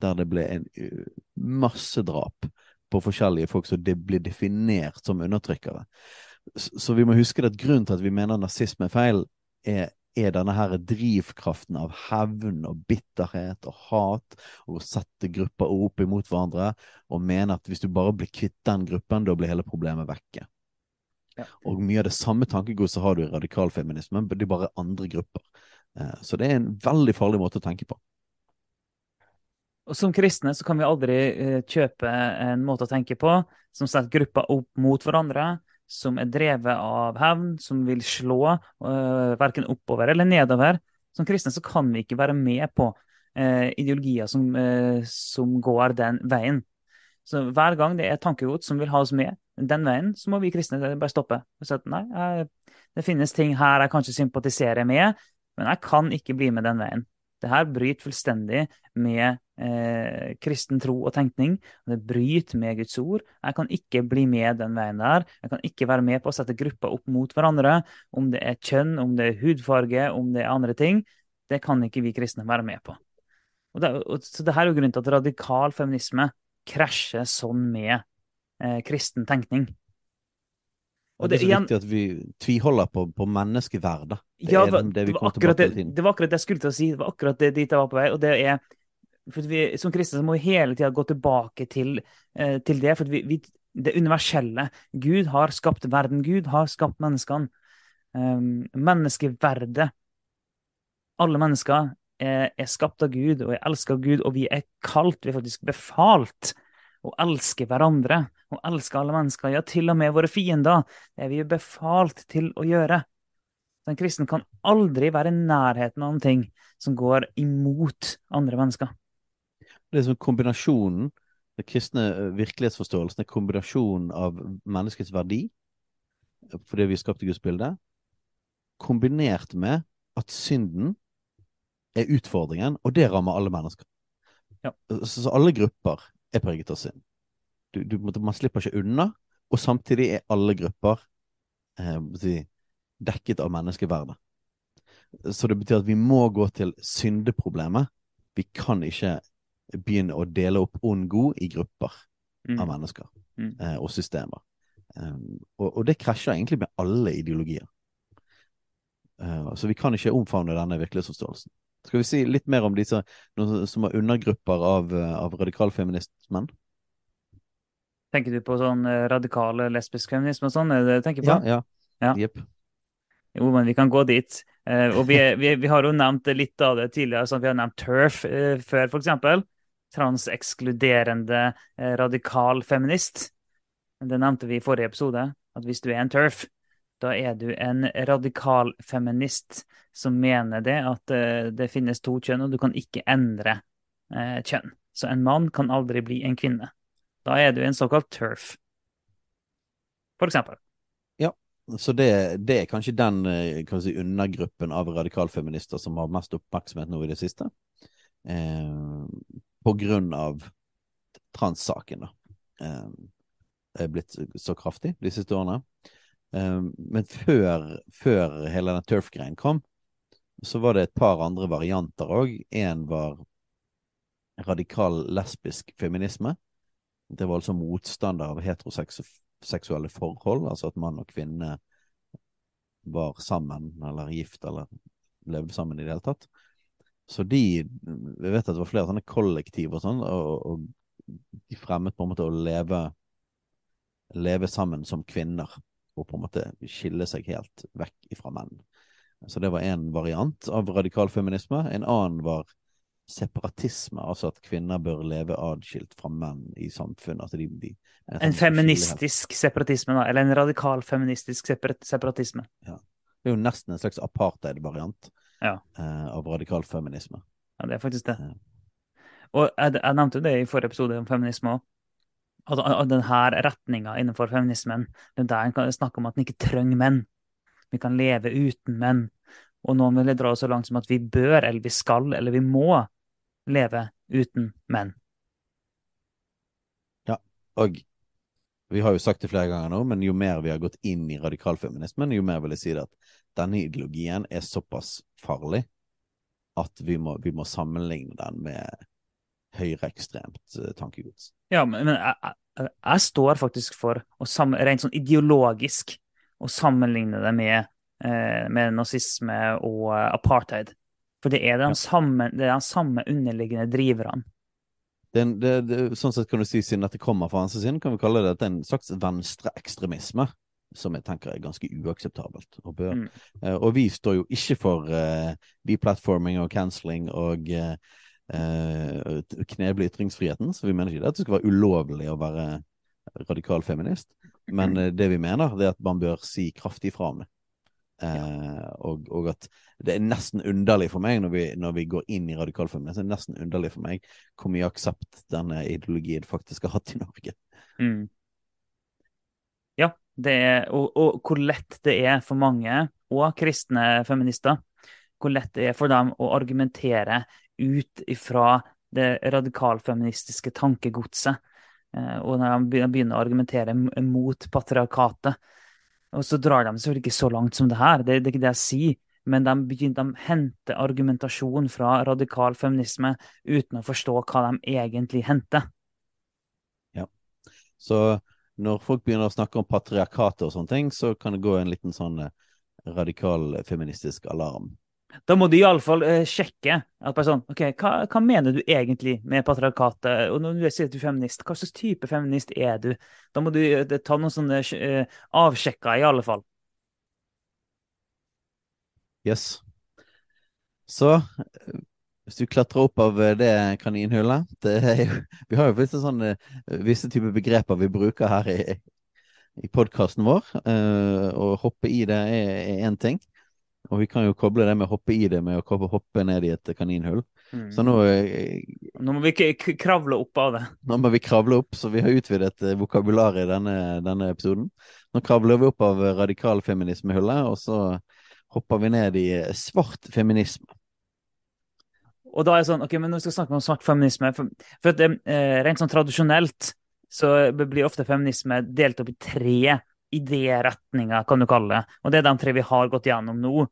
der det ble en uh, masse drap på forskjellige folk som de blir definert som undertrykkere. Så vi må huske at grunnen til at vi mener nazisme er feil, er, er denne her drivkraften av hevn og bitterhet og hat, og å sette grupper opp imot hverandre, og mene at hvis du bare blir kvitt den gruppen, da blir hele problemet vekke. Ja. Og mye av det samme tankegodset har du i radikalfeminismen, men det er bare andre grupper. Eh, så det er en veldig farlig måte å tenke på. Og Som kristne så kan vi aldri uh, kjøpe en måte å tenke på som setter grupper opp mot hverandre, som er drevet av hevn, som vil slå uh, verken oppover eller nedover. Som kristne så kan vi ikke være med på uh, ideologier som, uh, som, går den veien. Så Hver gang det er tankegods som vil ha oss med den veien, så må vi kristne bare stoppe. og si at nei, Det finnes ting her jeg kanskje sympatiserer med, men jeg kan ikke bli med den veien. Det her bryter fullstendig med eh, kristen tro og tenkning. Det bryter med Guds ord. Jeg kan ikke bli med den veien der. Jeg kan ikke være med på å sette grupper opp mot hverandre. Om det er kjønn, om det er hudfarge, om det er andre ting. Det kan ikke vi kristne være med på. Og det, og, så det her er jo grunnen til at radikal feminisme krasjer sånn med eh, kristen tenkning. Og det, er så viktig at vi tviholder på, på menneskeverdet. Det, ja, det, det, var akkurat det, det var akkurat det jeg skulle til å si. Det var akkurat det dit jeg var på vei. og det er for vi, Som kristne må vi hele tida gå tilbake til, eh, til det. For vi, vi, det universelle. Gud har skapt verden. Gud har skapt menneskene. Um, menneskeverdet. Alle mennesker er, er, skapt av Gud og er elsket av Gud, og vi er kalt, vi er faktisk befalt å elske hverandre og elske alle mennesker, ja, til og med våre fiender. Det er vi jo befalt til å gjøre. En kristen kan aldri være i nærheten av noe som går imot andre mennesker. Det er sånn kombinasjonen, den kristne eh, virkelighetsforståelsen, er kombinasjonen av menneskets verdi, fordi vi skapte Guds bilde, kombinert med at synden er utfordringen, og det rammer alle mennesker. Ja. Så, så alle grupper er preget av synd. Du, du, man slipper ikke unna, og samtidig er alle grupper eh, dekket av menneskeverdet. Så det betyr at vi må gå til syndeproblemet. Vi kan ikke begynne å dele opp ond-god i grupper mm. av mennesker mm. eh, og systemer. Um, og, og, det krasjer egentlig med alle ideologier. Uh, så vi kan ikke omfavne denne virkelighetsforståelsen. Skal vi si litt mer om disse som er undergrupper av, eh, av radikalfeministmen? Tenker du på sånn radikale lesbisk feminisme og sånn? Er det du tenker på? Ja. ja. ja. Yep. Jo, men vi kan gå dit. Eh, og vi, vi, vi, har jo nevnt litt av det tidligere. sånn Vi har nevnt TERF eh, før, f.eks. Transekskluderende eh, radikal feminist. Det nevnte vi i forrige episode. At hvis du er en TERF, da er du en radikal feminist som mener det at det finnes to kjønn, og du kan ikke endre kjønn. Så en mann kan aldri bli en kvinne. Da er du en såkalt turf, for eksempel. Ja, så det, det er kanskje den eh, kan si, undergruppen av radikalfeminister som har mest oppmerksomhet nå i det siste. Eh, på grunn av transsaken, da. Eh, er blitt så kraftig de siste årene. Eh, men før, før hele den turf-greien kom, så var det et par andre varianter òg. Én var radikal lesbisk feminisme. Det var altså motstander av heteroseksuelle forhold, altså at mann og kvinne var sammen eller gift eller levde sammen i det hele tatt. Så de Vi vet at det var flere sånne kollektiv og sånn, og, og, de fremmet på en måte å leve, leve sammen som kvinner. Og på en måte skille seg helt vekk ifra menn. Så det var én variant av radikal feminisme. En annen var separatisme, altså at kvinner bør leve adskilt fra menn i samfunnet. Altså de, de, en feministisk separatisme, da? Eller en radikal feministisk separatisme? Ja. Det er jo nesten en slags apartheid-variant ja. eh, av radikal feminisme. Ja, det er faktisk det. Ja. Og jeg, jeg, nevnte det i forrige episode om feminisme òg. At, at denne retninga innenfor feminismen, det der en kan snakke om at en ikke trenger menn. Vi kan leve uten menn. Og noen vil dra så langt som at vi bør, eller vi skal, eller vi må leve uten menn. Ja, og vi har jo sagt det flere ganger nå, men jo mer vi har gått inn i radikalfeminismen, jo mer vil jeg si det at denne ideologien er såpass farlig at vi må, vi må sammenligne den med høyreekstremt uh, tankegods. Ja, men, men jeg, jeg, jeg, står faktisk for, å rent sånn ideologisk, å sammenligne det med, eh, med nazisme og uh, apartheid. For det er den, ja. samme, det er de samme underliggende driverne. Det, det, det, sånn sett kan du si, Siden dette kommer fra venstresiden, kan vi kalle det, en slags venstreekstremisme som jeg tenker er ganske uakseptabelt. Og, mm. uh, og vi står jo ikke for uh, deplatforming og cancelling og uh, uh, kneble ytringsfriheten, så vi mener ikke det at det skal være ulovlig å være radikal feminist. Men uh, det vi mener, det er at man bør si kraftig fra om det. Uh, og, og, at det er nesten underlig for meg når vi, når vi går inn i radikal feminisme, det er nesten underlig for meg hvor mye aksept denne ideologien faktisk har hatt i Norge. Mm. Ja, er, og, og, hvor lett det er for mange, og kristne feminister, hvor lett det er for dem å argumentere ut ifra det radikalfeministiske tankegodset. Eh, og når de begynner å argumentere mot patriarkatet. Og så drar de selvfølgelig ikke så langt som det her, det, det er ikke det jeg sier. Men de, begynner, de henter argumentasjon fra radikal feminisme uten å forstå hva de egentlig henter. Ja, så når folk begynner å snakke om patriarkatet og sånne ting, så kan det gå en liten sånn eh, radikal feministisk alarm. Da må du iallfall uh, sjekke at bare sånn, ok, hva, hva, mener du egentlig med patriarkatet? Og når du sier at du er feminist, hva slags type feminist er du? Da må du uh, ta noen sånne uh, avsjekker, i alle fall. Yes. Så hvis du klatrer opp av eh, det kaninhullet Vi har jo visse, sånne, eh, visse typer begreper vi bruker her i, i podkasten vår. Og hoppe i det er én ting. Og vi kan jo koble det med å hoppe i det med å hoppe ned i et kaninhull. Mm. Så nå Nå må vi ikke kravle opp av det. Nå må vi kravle opp, så vi har utvidet vokabular i denne, denne episoden. Nå kravler vi opp av radikalfeminismehullet, og så hopper vi ned i svart feminisme. Og da er det sånn, ok, men Når vi skal snakke om svart feminisme For, for at det, eh, Rent sånn tradisjonelt så blir ofte feminisme delt opp i tre idéretninger, kan du kalle det. Og det er de tre vi har gått gjennom nå.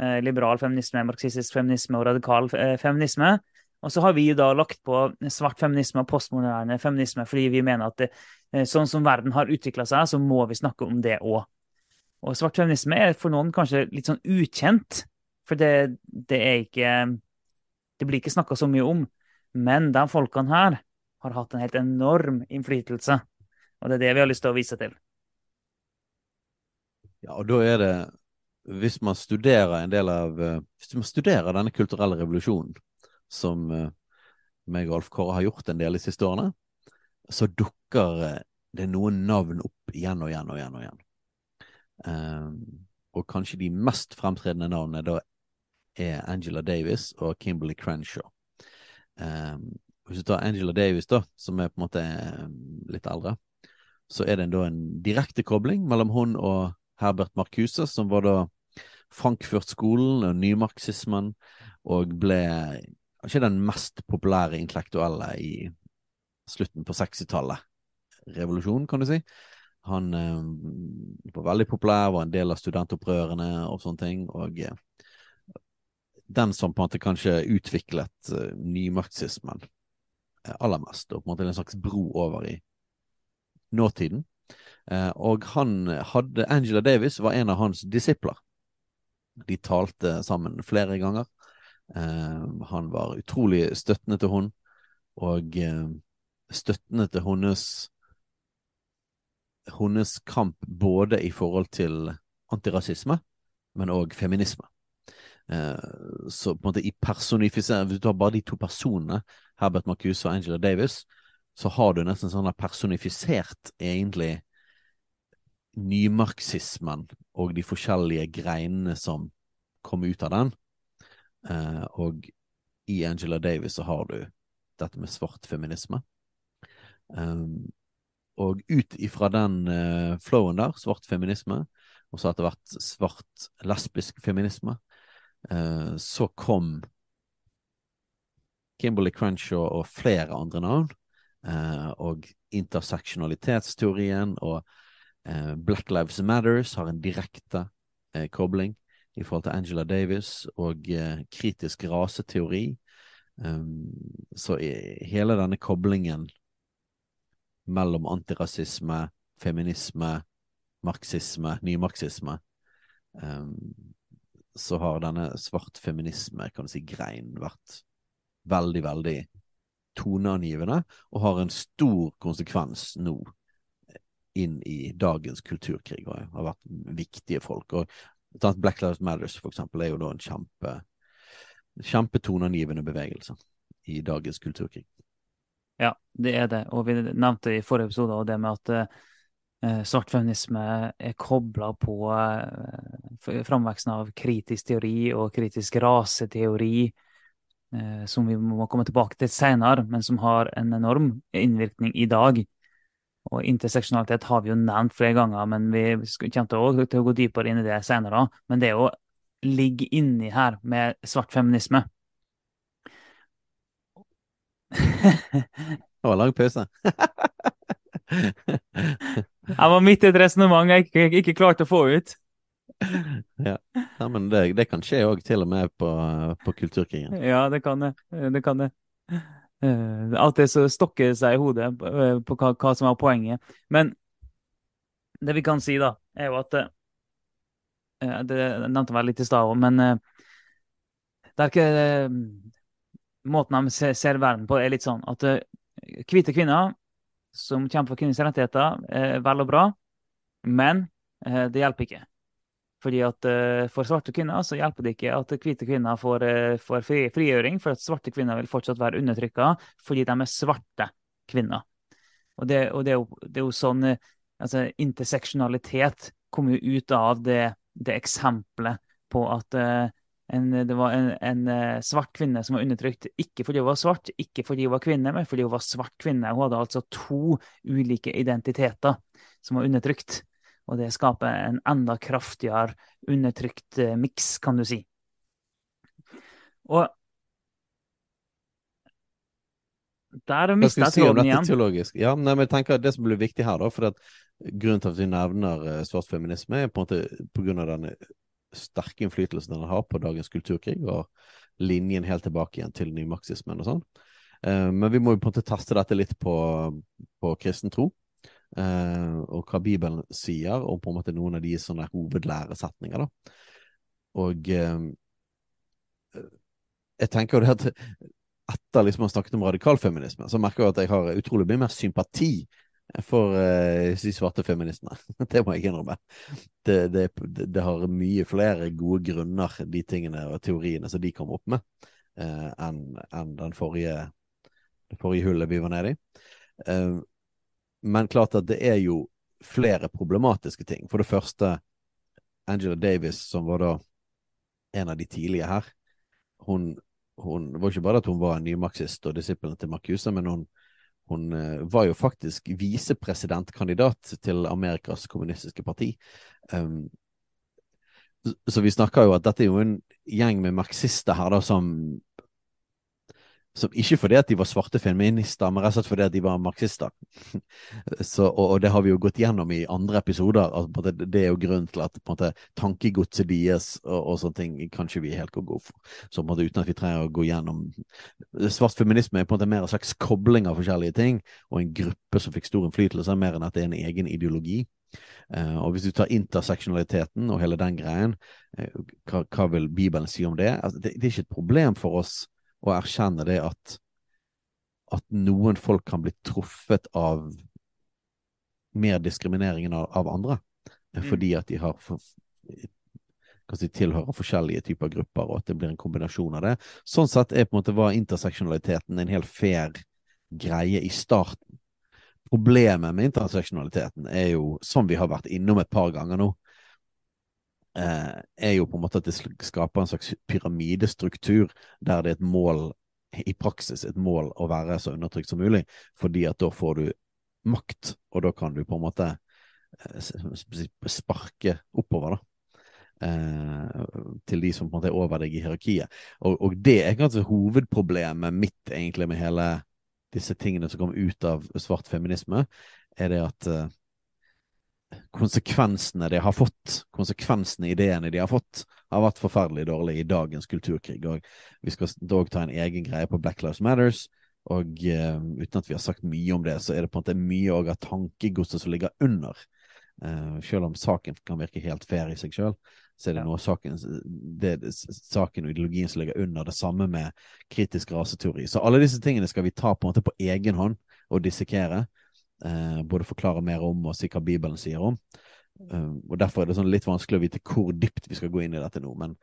Eh, liberal feminisme, marxistisk feminisme og radikal eh, feminisme. Og så har vi da lagt på svart feminisme og postmoderne feminisme fordi vi mener at det, eh, sånn som verden har utvikla seg, så må vi snakke om det òg. Og svart feminisme er for noen kanskje litt sånn ukjent, for det, det er ikke det blir ikke snakka så mye om. Men de folkene her har hatt en helt enorm innflytelse. Og det er det vi har lyst til å vise til. Ja, og da er det Hvis man studerer en del av eh, Hvis man studerer denne kulturelle revolusjonen, som eh, meg og Alf Kåre har gjort en del de siste årene, så dukker eh, det noen navn opp igjen og igjen og igjen. Og igjen. Um, og kanskje de mest fremtredende navnene da er Angela Davis og Kimberly Crenshaw. Um, hvis du tar Angela Davis, da, som er på en måte litt eldre, så er det da en direkte kobling mellom hun og Herbert Marcuse, som var da Frankfurt-skolen og nymarxismen, og ble ikke den mest populære intellektuelle i slutten på 60-tallet. Revolusjon, kan du si. Han eh, var veldig populær, var en del av studentopprørene og sånne ting. og den som på en måte kanskje utviklet uh, nymarxismen aller mest, og på en måte en slags bro over i nåtiden. Uh, og han hadde Angela Davis var en av hans disipler. De talte sammen flere ganger. Uh, han var utrolig støttende til hun, og støttende til hennes hennes kamp både i forhold til antirasisme, men òg feminisme. Eh, så på en måte i personifisering Hvis du tar bare de to personene, Herbert Marcuse og Angela Davis, så har du nesten sånn personifisert egentlig nymarxismen og de forskjellige greinene som kom ut av den. Eh, og i Angela Davis så har du dette med svart feminisme. Um, og ut ifra den uh, flowen der, svart feminisme, og så etter hvert svart lesbisk feminisme, uh, så kom Kimberley Crenshaw og flere andre navn, uh, og interseksjonalitetsteorien og Black Lives Matters har en direkte kobling i forhold til Angela Davis og kritisk raseteori. Um, så hele denne koblingen mellom antirasisme, feminisme, marxisme, nymarxisme, um, så har denne svart feminisme, kan du si, grein vært veldig, veldig toneangivende, og har en stor konsekvens nå inn i dagens kulturkrig, og har vært viktige folk. og Black Lives Matters, for eksempel, er jo da en kjempe kjempetoneangivende bevegelse i dagens kulturkrig. Ja, det er det. Og vi nevnte i forrige episode det med at eh, svart feminisme er kobla på eh, framveksten av kritisk teori og kritisk raseteori, eh, som vi må komme tilbake til senere, men som har en enorm innvirkning i dag. Og interseksjonalitet har vi jo nevnt flere ganger, men vi kommer til å gå dypere inn i det senere. Men det å ligge inni her med svart feminisme det var lang pause. jeg var midt i et resonnement jeg ikke, ikke klarte å få ut. ja. ja, men det, det kan skje òg, til og med på, på Kulturkrigen. Ja, det kan det. Det kan det. Uh, det som stokker seg i hodet uh, på hva, hva, som var poenget. Men det vi kan si, da, er jo at uh, Det nevnte jeg litt i stad òg, men det er ikke måten de ser, verden på, er litt sånn at hvite kvinner som kjemper for kvinners rettigheter, er vel og bra, men det hjelper ikke. Fordi at uh, For svarte kvinner så hjelper det ikke at hvite kvinner får, får fri, frigjøring, for at svarte kvinner vil fortsatt være undertrykka fordi de er svarte kvinner. Og det, og det, er, jo, det er, jo, sånn altså, Interseksjonalitet kommer jo ut av det, det eksempelet på at en, det var en, en, uh, svart kvinne som var undertrykt, ikke fordi hun var svart, ikke fordi hun var kvinne, men fordi hun var svart kvinne. Hun hadde altså to ulike identiteter som var undertrykt. Og det skaper en enda kraftigere undertrykt eh, miks, kan du si. Og der mista jeg tråden igjen. Teologisk? Ja, nei, men jeg tenker at Det som blir viktig her, da, for at grunnen til at vi nevner uh, svart feminisme, er på en måte på grunn av denne sterke innflytelsen den har på dagens kulturkrig, og linjen helt tilbake igjen til nymarxismen og sånn. Eh, men vi må jo på en måte teste dette litt på, på kristen tro, eh, og hva Bibelen sier, og på en måte noen av de sånne hovedlæresetninger. da. Og eh, jeg tenker jo det at etter liksom å ha snakket om radikalfeminisme, så merker jeg at jeg har utrolig mye mer sympati for uh, de svarte feministene. det må jeg innrømme. Det, det, det, har mye flere gode grunner, de tingene og teoriene som de kom opp med, uh, enn en den forrige, det forrige hullet vi var nede i. Uh, men klart at det er jo flere problematiske ting. For det første, Angela Davis, som var da en av de tidlige her, hun, hun var ikke bare at hun var en nymarxist og disippelen til Marcuse, men hun hun uh, var jo faktisk visepresidentkandidat til Amerikas kommunistiske parti. Um, så vi snakker jo at dette er jo en gjeng med marxister her da, som som ikke fordi at de var svarte feminister, men rett og slett fordi at de var marxister. Så, og, og, det har vi jo gått gjennom i andre episoder. Altså, det, det, er jo grunnen til at på måte, tankegodset deres og, og, sånne ting kanskje vi helt gå for. Så måte, uten at vi trenger å gå gjennom Svart feminisme er på en måte mer en slags kobling av forskjellige ting, og en gruppe som fikk stor innflytelse, mer enn at det er en egen ideologi. Uh, og hvis du tar interseksjonaliteten og hele den greien, uh, hva, hva, vil Bibelen si om det? Altså, det? Det er ikke et problem for oss å erkjenne det at, at noen folk kan bli truffet av mer diskriminering enn av, av andre, mm. fordi at de har for, de tilhører forskjellige typer grupper, og at det blir en kombinasjon av det. Sånn sett er på en måte var interseksjonaliteten en helt fair greie i starten. Problemet med interseksjonaliteten er jo, som vi har vært innom et par ganger nå, eh, er jo på en måte at det skaper en slags pyramidestruktur der det er et mål, i praksis et mål å være så undertrykt som mulig, fordi at da får du makt, og da kan du på en måte eh, sparke oppover, da. Eh, til de som på en måte er over deg i hierarkiet. Og, og det er kanskje hovedproblemet mitt egentlig med hele disse tingene som kom ut av svart feminisme, er det at eh, konsekvensene de har fått, konsekvensene ideene de har fått, har vært forferdelig dårlige i dagens kulturkrig. Og vi skal dog ta en egen greie på Black Lives Matters. Og uh, uten at vi har sagt mye om det, så er det på en måte mye av tankegodset som ligger under. Uh, selv om saken kan virke helt fair i seg selv, så er det noe saken, det, saken og ideologien som ligger under. Det samme med kritisk raseteori. Så alle disse tingene skal vi ta på en måte på egen hånd og dissekere. Eh, både forklare mer om og si hva Bibelen sier om. Eh, og Derfor er det sånn litt vanskelig å vite hvor dypt vi skal gå inn i dette nå. Men,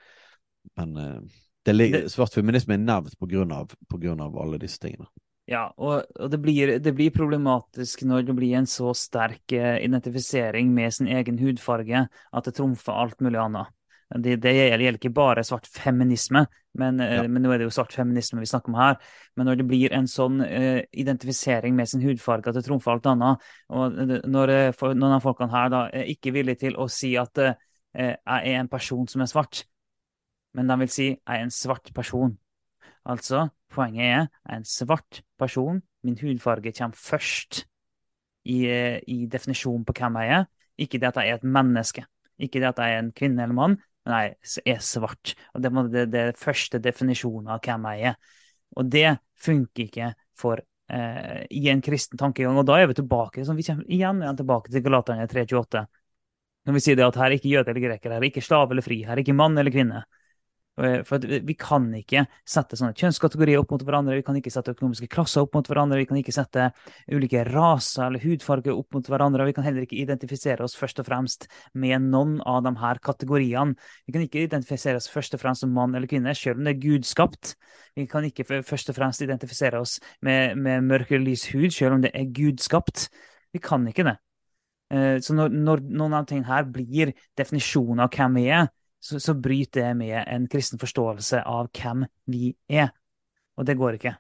men eh, det, svart feminisme er nevnt på grunn, av, på grunn av alle disse tingene. Ja, og, og det, blir, det, blir, problematisk når det blir en så sterk eh, identifisering med sin egen hudfarge at det trumfer alt mulig annet. Det, det gjelder ikke bare svart feminisme, men, eh, ja. men, nå er det jo svart feminisme vi snakker om her. Men når det blir en sånn uh, identifisering med sin hudfarge at det trumfer alt annet, og når for, noen av folkene her da er ikke villige til å si at uh, jeg er en person som er svart, men de vil si jeg er en svart person. Altså, poenget er jeg er en svart person, min hudfarge kommer først i, i definisjonen på hvem jeg er, ikke det at jeg er et menneske. Ikke det at jeg er en kvinne eller mann, men jeg er svart. Og Det er det, det første definisjonen av hvem jeg er. Og det funker ikke for eh, i en kristen tankegang. Og da er vi tilbake vi kommer igjen, igjen tilbake til Galaterne 328. Når vi sier det at her er ikke jøde eller greker, her er ikke slave eller fri, her er ikke mann eller kvinne. Eh, for Vi kan ikke sette sånne kjønnskategorier opp mot hverandre, vi kan ikke sette økonomiske klasser opp mot hverandre, vi kan ikke sette ulike raser eller hudfarger opp mot hverandre. og Vi kan heller ikke identifisere oss først og fremst med noen av de her kategoriene. Vi kan ikke identifisere oss først og fremst som mann eller kvinne, selv om det er gudskapt. Vi kan ikke først og fremst identifisere oss med, med mørk eller lys hud, selv om det er gudskapt. Vi kan ikke det. Eh, så når, når noen av tingene her blir definisjonen av hvem vi er, så, så bryter det med en kristen forståelse av hvem vi er. Og det går ikke.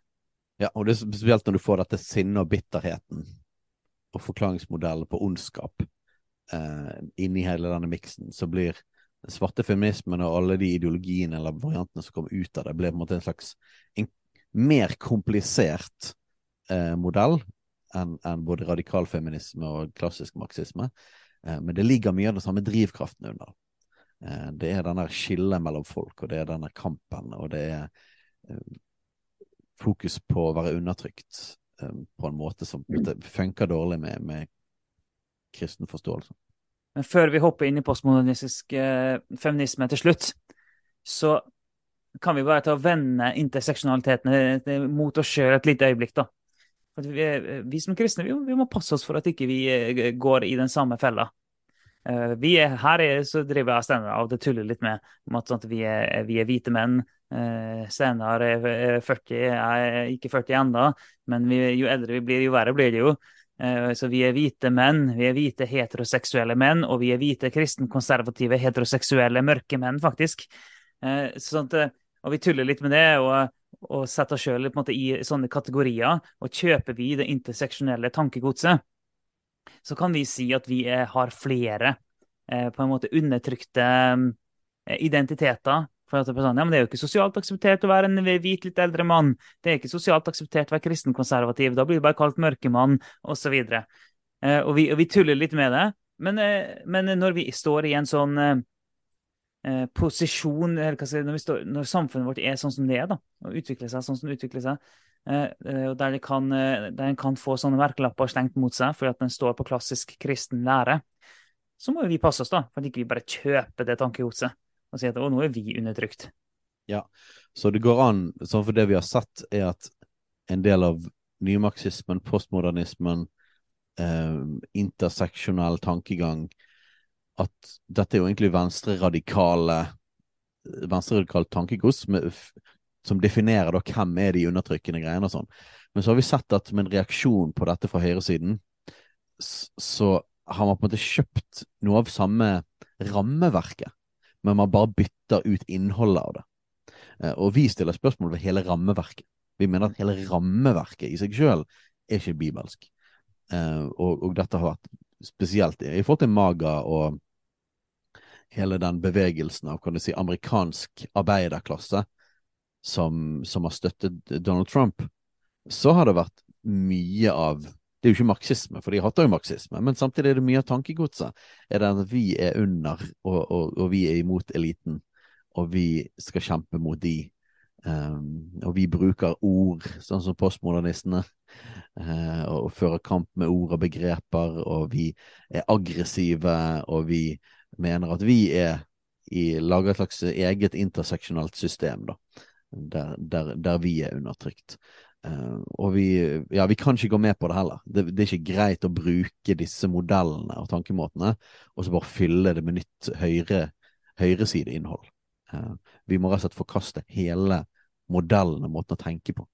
Ja, og det er spesielt når du får dette sinnet og bitterheten og forklaringsmodellen på ondskap eh, inni hele denne miksen, så blir den svarte feminismen og alle de ideologiene eller variantene som kommer ut av det, blir på en måte en slags en mer komplisert eh, modell enn en både radikalfeminisme og klassisk marxisme. Eh, men det ligger mye av den samme drivkraften under. Eh, det er denne skillet mellom folk, og det er denne kampen, og det er eh, fokus på å være undertrykt eh, på en måte som funker dårlig med, med kristen forståelse. Men før vi hopper inn i postmodernistisk feminisme til slutt, så kan vi bare ta og vende interseksjonalitetene mot oss sjøl et lite øyeblikk, da. Vi, vi, som kristne vi, vi, må passe oss for at ikke vi går i den samme fella. Uh, vi er, her er, så driver jeg Steinar av og tuller litt med om at, sånn vi, er, vi, er, hvite menn. Uh, Steinar er 40, jeg er ikke 40 ennå, men vi, jo eldre vi blir, jo verre blir det jo. Uh, så vi er hvite menn, vi er hvite heteroseksuelle menn, og vi er hvite kristenkonservative heteroseksuelle mørke menn, faktisk. Uh, sånn at, og vi tuller litt med det. og og setter oss sjøl i sånne kategorier, og kjøper vi det interseksjonelle tankegodset, så kan vi si at vi er, har flere eh, på en måte undertrykte eh, identiteter For at det, sånn, ja, men det er jo ikke sosialt akseptert å være en hvit, litt eldre mann. Det er ikke sosialt akseptert å være kristenkonservativ. Da blir du bare kalt mørkemann, osv. Eh, og, og vi tuller litt med det. Men, eh, men, når vi står i en sånn eh, eh posisjon si, når, når, samfunnet vårt er sånn som det er, da, og utvikler seg sånn som det utvikler seg, eh, eh der, kan, der en kan få sånne merkelapper slengt mot seg fordi at den står på klassisk kristen lære, så må vi passe oss, da, for at ikke vi bare kjøper det tankegodset og sier at å, nå er vi undertrykt. Ja, så det går an, sånn for det vi har sett, er at en del av nymarxismen, postmodernismen, eh, interseksjonell tankegang At dette er jo egentlig venstreradikale venstreradikalt tankegods som definerer da hvem er de undertrykkende greiene og sånn. Men så har vi sett at med en reaksjon på dette fra høyresiden, så har man på en måte kjøpt noe av samme rammeverket men man bare bytter ut innholdet av det. Eh, og vi stiller spørsmål ved hele rammeverket. Vi mener at hele rammeverket i seg sjøl er ikke bibelsk. Eh, og, og, dette har vært spesielt i forhold til Maga og hele den bevegelsen av kan du si, amerikansk arbeiderklasse som, som har støttet Donald Trump, så har det vært mye av det er jo ikke marxisme, for de hater jo marxisme, men samtidig er det mye av tankegodset er det at vi er under, og, og, og, vi er imot eliten, og vi skal kjempe mot de. Um, og vi bruker ord, sånn som postmodernistene, uh, og fører kamp med ord og begreper, og vi er aggressive, og vi mener at vi er i lager et slags eget interseksjonalt system, da, der, der, der vi er undertrykt. Uh, og vi, ja, vi kan ikke gå med på det heller. Det, det, er ikke greit å bruke disse modellene og tankemåtene og så bare fylle det med nytt høyre, høyresideinnhold. Uh, vi må rett og slett forkaste hele modellen og måten å tenke på.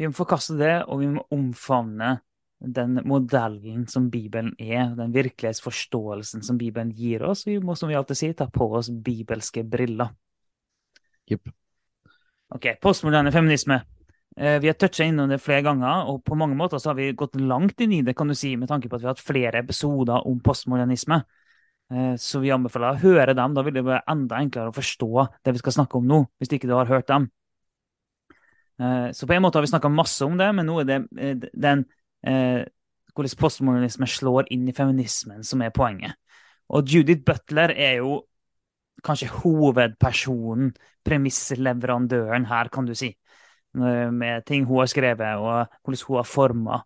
Vi må forkaste det, og vi må omfavne den modellen som Bibelen er, den virkelighetsforståelsen som Bibelen gir oss. Vi må, som vi alltid sier, ta på oss bibelske briller. Jepp. Ok, postmoderne feminisme. Eh, vi har toucha innom det flere ganger, og på mange måter så har vi gått langt inn i det, kan du si, med tanke på at vi har hatt flere episoder om postmodernisme. Eh, så vi anbefaler å høre dem. Da vil det være enda enklere å forstå det vi skal snakke om nå, hvis ikke du har hørt dem. Eh, så på en måte har vi snakka masse om det, men nå er det den hvordan postmodernisme slår inn i feminismen som er poenget. Og Judith Butler er jo kanskje hovedpersonen, premissleverandøren her, kan du si. Eh, med ting hun har skrevet, og hvordan hun har forma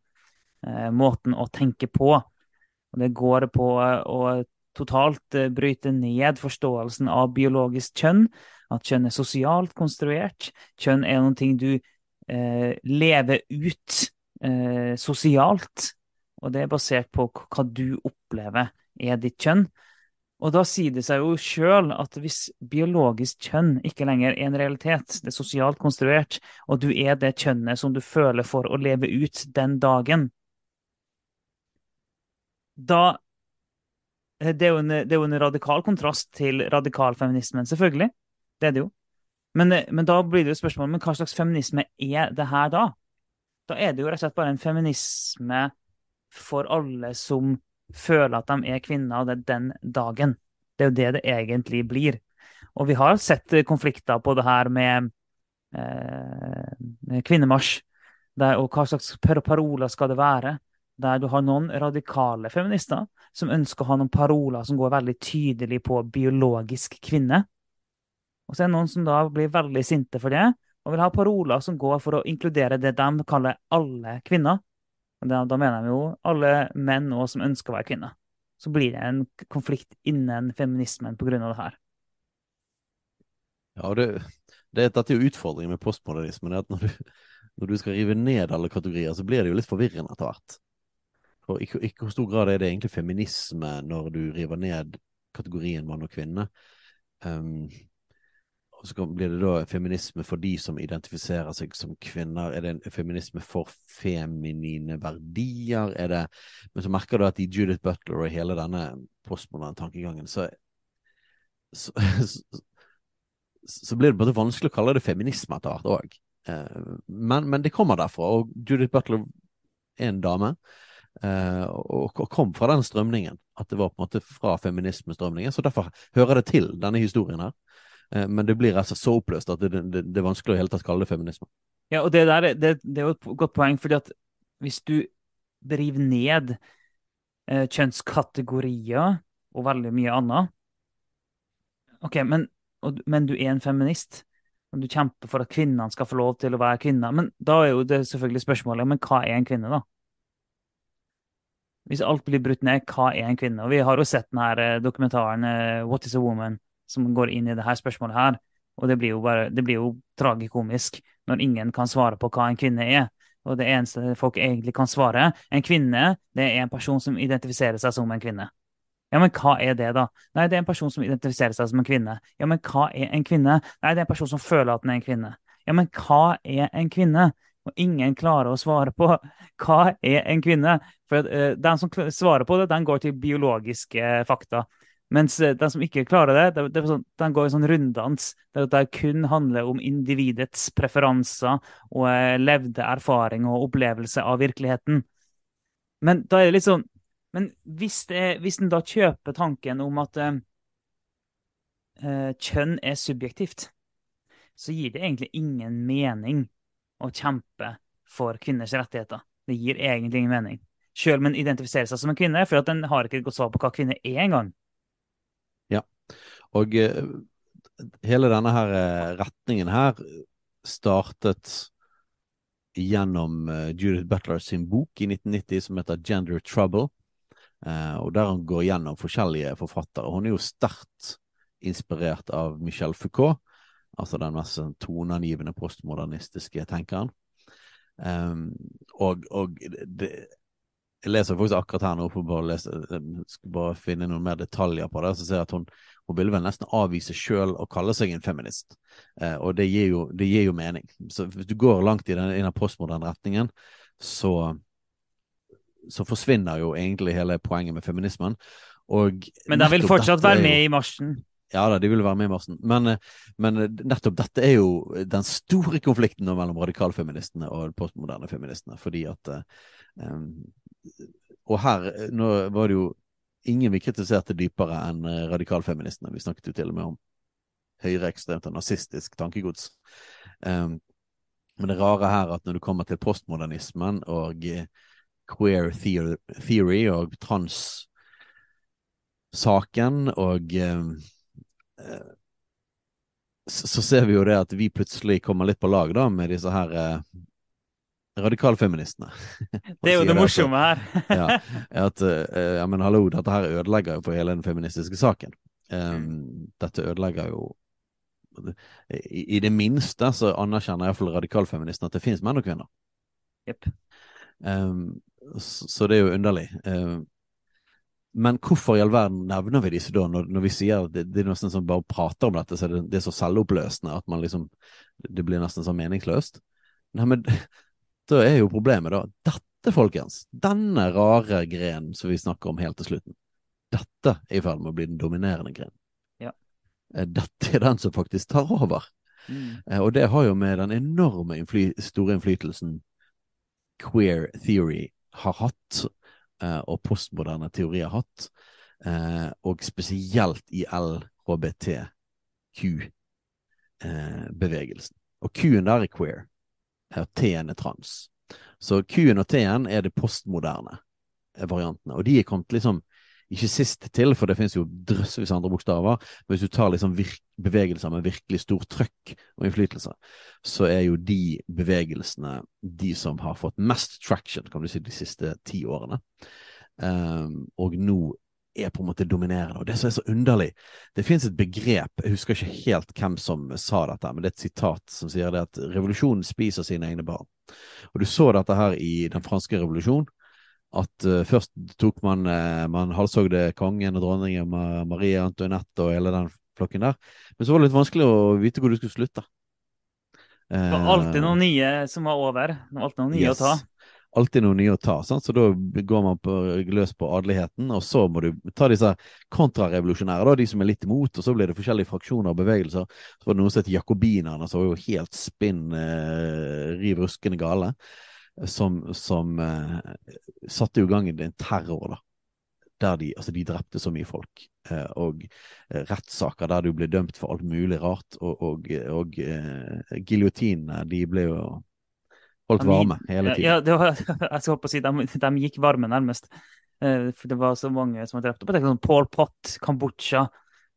eh, måten å tenke på. Og det går på å totalt eh, bryte ned forståelsen av biologisk kjønn. At kjønn er sosialt konstruert. Kjønn er noe du eh, lever ut eh, sosialt. Og det er basert på hva du opplever er ditt kjønn. Og da sier det seg jo sjøl at hvis biologisk kjønn ikke lenger er en realitet, det er sosialt konstruert, og du er det kjønnet som du føler for å leve ut den dagen Da eh, det er, en, det er jo en, radikal kontrast til radikalfeminismen, selvfølgelig. Det er det jo. Men, eh, men da blir det jo spørsmålet men hva slags feminisme er det her da? Da er det jo rett og slett bare en feminisme for alle som føler at de er kvinner, og det er den dagen. Det er jo det det egentlig blir. Og vi har sett konflikter på det her med, eh, kvinnemarsj. Der, og hva slags paroler skal det være? Der du har noen radikale feminister som ønsker å ha noen paroler som går veldig tydelig på biologisk kvinne. Og så er det noen som da blir veldig sinte for det, og vil ha paroler som går for å inkludere det de kaller alle kvinner. Da, da mener jeg jo alle menn også som ønsker å være kvinner. Så blir det en konflikt innen feminismen pga. det her. Ja, det, det, dette er jo utfordringen med postmodernismen. at når du, når du, skal rive ned alle kategorier, så blir det jo litt forvirrende etter hvert. For i, i hvor stor grad er det egentlig feminisme når du river ned kategorien mann og kvinne? Um, og så blir det da feminisme for de som identifiserer seg som kvinner. Er det en feminisme for feminine verdier? Er det Men så merker du at i Judith Butler og hele denne postmoderne tankegangen, så, så, så blir det måte vanskelig å kalle det feminisme etter hvert òg. Eh, men, men, det kommer derfra, og Judith Butler er en dame. Uh, og, og, kom fra den strømningen. At det var på en måte fra feminismestrømningen. Så derfor hører det til denne historien her. Eh, men det blir altså så oppløst at det, det, det er vanskelig å hele tatt kalle det feminisme. Ja, og det der det, det er jo et godt poeng, fordi at hvis du driver ned eh, kjønnskategorier og veldig mye annet OK, men, og, men du er en feminist, og du kjemper for at kvinnene skal få lov til å være kvinner. Men da er jo det selvfølgelig spørsmålet men hva er en kvinne, da? Hvis alt blir brutt ned, hva er en kvinne? Og Vi har jo sett denne eh, dokumentaren eh, What is a woman? Som går inn i det her spørsmålet her. Og det blir jo, bare, det blir jo tragikomisk når ingen kan svare på hva en kvinne er. Og det eneste folk egentlig kan svare, en kvinne det er en person som identifiserer seg som en kvinne. Ja, men hva er det, da? Nei, det er en person som identifiserer seg som en kvinne. Ja, men hva er en kvinne? Nei, det er en person som føler at den er en kvinne. Ja, men hva er en kvinne? Og ingen klarer å svare på hva er en kvinne. For uh, den som svarer på det, den går til biologiske fakta. Mens de som ikke klarer det, det, det sånn, den går i sånn runddans. Der det kun handler om individets preferanser og eh, levde erfaring og opplevelse av virkeligheten. Men da er det litt sånn Men hvis, det, hvis en da kjøper tanken om at kjønn er subjektivt, så gir det egentlig ingen mening å kjempe for kvinners rettigheter. Det gir egentlig ingen mening. Selv om en identifiserer seg som en kvinne, for at en har ikke et godt svar på hva kvinne er engang. Og uh, hele denne her uh, retningen her startet gjennom uh, Judith Butler sin bok i 1990 som heter Gender Trouble. og der hun går gjennom forskjellige forfattere. Hun er jo sterkt inspirert av Michel Foucault, altså den mest sånn toneangivende postmodernistiske tenkeren. Um, og, og det, jeg leser faktisk akkurat her nå for bare skal bare finne noen mer detaljer på det. Så ser jeg at hun, hun ville vel nesten avvise sjøl å kalle seg en feminist. Eh, og det gir, jo, det gir, jo, mening. Så hvis du går langt i den, i den postmoderne retningen, så, så forsvinner jo egentlig hele poenget med feminismen. Og Men den vil fortsatt være med i marsjen? Ja da, de vil være med i marsjen. Men, eh, men, eh, nettopp dette er jo den store konflikten mellom radikalfeministene og postmoderne feministene. Fordi at um, Og her nå var det jo ingen vi kritiserte dypere enn radikalfeministene. Vi snakket jo til og med om høyreekstremt og nazistisk tankegods. Um, men det rare her at når du kommer til postmodernismen og queer theory og trans-saken og um, Eh, så ser vi jo det at vi plutselig kommer litt på lag da med disse her eh, radikalfeministene. Det er jo det morsomme her. ja, at, eh, ja, men hallo, dette her ødelegger jo for hele den feministiske saken. Um, dette ødelegger jo i, i, det minste så anerkjenner iallfall radikalfeministene at det finnes menn og kvinner. Yep. Um, så, så, det er jo underlig. Um, men hvorfor i all verden nevner vi disse da, når, når vi sier at det, det, er nesten som bare prater om dette, så det, det er så selvoppløsende at man liksom Det blir nesten sånn meningsløst. Nei, men da er jo problemet, da Dette, folkens, denne rare grenen som vi snakker om helt til slutten, dette er i ferd med å bli den dominerende grenen. Ja. Eh, dette er den som faktisk tar over. Mm. Eh, og det har jo med den enorme innfly store innflytelsen queer theory har hatt Eh, og postmoderne teori har hatt, og spesielt i LHBTQ-bevegelsen. Og Q-en der er queer, og T-en er trans. Så Q-en og T-en er de postmoderne variantene, og de er kommet liksom ikke sist til, for det finnes jo drøssevis andre bokstaver, men hvis du tar liksom bevegelser med virkelig stor trøkk og innflytelse, så er jo de bevegelsene de som har fått mest traction, kan du si, de siste ti årene. Um, og nå er på en måte dominerende. Og det som er så underlig Det fins et begrep, jeg husker ikke helt hvem som sa dette, men det er et sitat som sier det at revolusjonen spiser sine egne barn. Og du så dette her i den franske revolusjonen at uh, først tok man uh, Man halshogde kongen og dronningen Marie Antoinette og hele den flokken der. Men så var det litt vanskelig å vite hvor du skulle slutte. det var alltid noen nye som var over. Det var alltid noen nye yes. å ta. Alltid noe nye å ta. Sant? Så da går man på, løs på adeligheten, og så må du ta disse kontrarevolusjonære, de som er litt imot, og så blir det forskjellige fraksjoner og bevegelser. Så var det noen som het jakobinerne, som var jo helt spinn eh, riv ruskende gale som, som eh, satte i gang en terror, da. der de, altså de drepte så mye folk. Eh, og eh, rettssaker der du ble dømt for alt mulig rart. Og, og, og eh, giljotinene, de ble jo holdt varme hele tiden. Ja, var, jeg skal håpe å si de, de gikk varme, nærmest. Eh, for det var så mange som var drept. Og sånn Paul Pott, Kambodsja,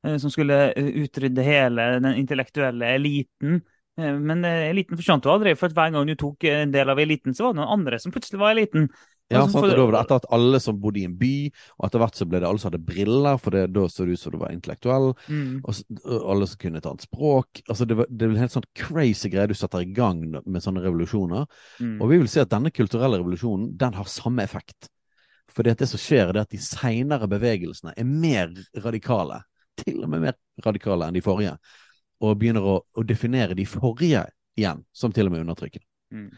eh, som skulle utrydde hele den intellektuelle eliten. Men eliten forsvant jo aldri, for hver gang du tok en del av eliten, så var det noen andre som plutselig var eliten. Ja, altså, sant, og da var det etter at alle som bodde i en by, og etter hvert så ble det alle som hadde briller, for det, da så det ut som du var intellektuell, mm. og, og, alle som kunne et annet språk. Altså, det, var, det er en helt sånn crazy greie du setter i gang med sånne revolusjoner. Mm. Og vi vil si at denne kulturelle revolusjonen, den har samme effekt. For det som skjer, er at de seinere bevegelsene er mer radikale. Til og med mer radikale enn de forrige. Og begynner å, å definere de forrige igjen, som til og med undertrykkende. Mm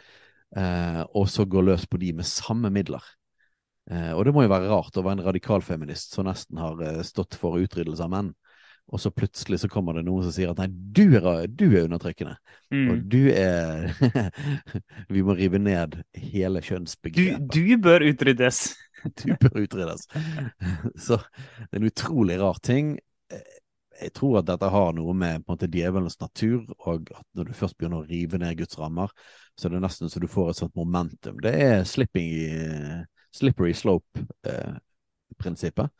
og så gå løs på de med samme midler. Eh, og det må jo være rart å være en radikalfeminist som nesten har eh, stått for utryddelse av menn, og så plutselig så kommer det noen som sier at nei, du er, du er undertrykkende. Mm. Og du er Vi må rive ned hele kjønnsbegrepet. Du, du bør utryddes. du bør utryddes. så det er en utrolig rar ting jeg tror at dette har noe med på en måte djevelens natur, og at når du først begynner å rive ned Guds rammer, så det er nesten så du får et sånt momentum. Det er slipping slippery slope-prinsippet. Eh,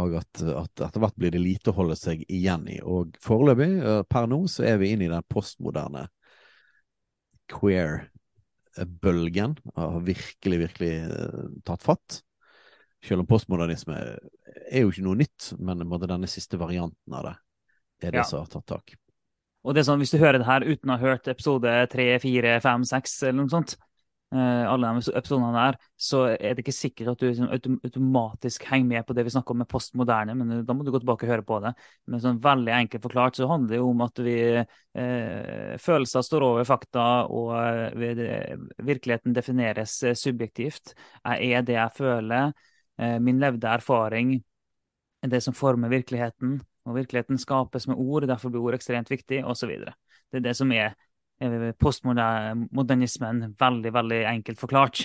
og at, at, etter hvert blir det lite å holde seg igjen i. Og foreløpig, eh, per nå, så er vi inne i den postmoderne queer-bølgen. Har virkelig, virkelig uh, tatt fatt. Selv om postmodernisme er jo ikke noe nytt, men denne siste varianten av det er det ja. som har tatt tak. Og det er sånn, Hvis du hører det her uten å ha hørt episode 3, 4, 5, 6 eller noe sånt, uh, alle de episodene der, så er det ikke sikkert at du liksom, automatisk henger med på det vi snakker om med postmoderne, men da må du gå tilbake og høre på det. Men sånn veldig enkelt forklart så handler det jo om at vi eh, følelser står over fakta, og uh, virkeligheten defineres subjektivt. Jeg er det jeg føler. min levde erfaring er det som former virkeligheten. Og virkeligheten skapes med ord, derfor blir ord ekstremt viktig, osv. Det er det som er postmodernismen veldig, veldig enkelt forklart.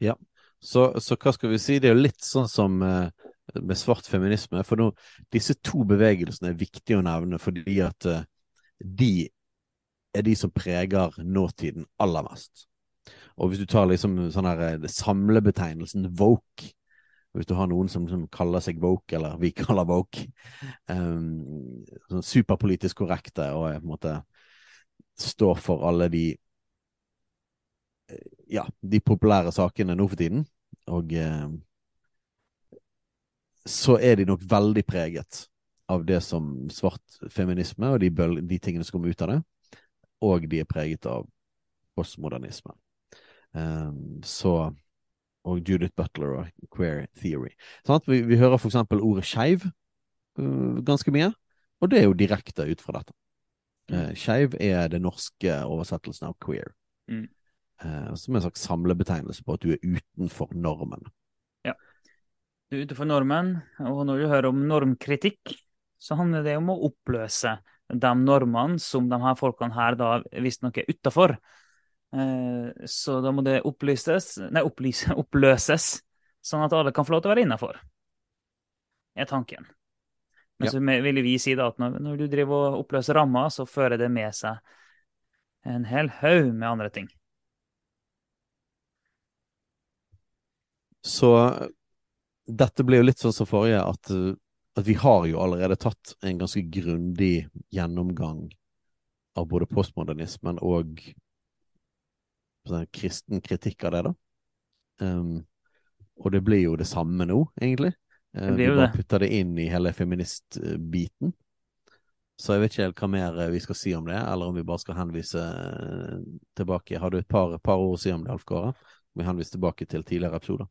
Ja, så, så, hva skal vi si? Det er jo litt sånn som uh, med svart feminisme. For nå, disse to bevegelsene er viktige å nevne fordi at uh, de er de som preger nåtiden aller mest. Og hvis du tar liksom sånn her eh, samlebetegnelsen woke, hvis du har noen som, som, kaller seg woke, eller vi kaller woke, um, sånn superpolitisk korrekte og på en måte står for alle de eh, ja, de populære sakene nå for tiden. Og eh, så er de nok veldig preget av det som svart feminisme og de, de tingene som kommer ut av det. Og de er preget av postmodernisme. Um, så og Judith Butler og Queer Theory. Sånn vi, vi, hører f.eks. ordet skeiv uh, ganske mye, og det er jo direkte ut fra dette. Uh, skeiv er det norske oversettelsen av queer. Mm. Uh, som en slags samlebetegnelse på at du er utenfor normen. Ja. Du er utenfor normen, og når du hører om normkritikk, så handler det om å oppløse de normene som de her folkene her da visstnok er utafor. Eh, så da må det opplyses, nei, opplyse, oppløses, sånn at alle kan få lov til å være innafor. er tanken. Men ja. så vil vi si da at når, når, du driver og oppløser rammer, så fører det med seg en hel haug med andre ting. Så dette blir jo litt sånn som forrige, at, at vi har jo allerede tatt en ganske grundig gjennomgang av både postmodernismen og kristen kritikk av det, da. Um, og det blir jo det samme nå, egentlig. Uh, vi bare putter det inn i hele feministbiten. Så jeg vet ikke helt hva mer eh, vi skal si om det, eller om vi bare skal henvise eh, tilbake. Har du et par, par ord å si om det, Alf Kåre? Vi henviser tilbake til tidligere episoder.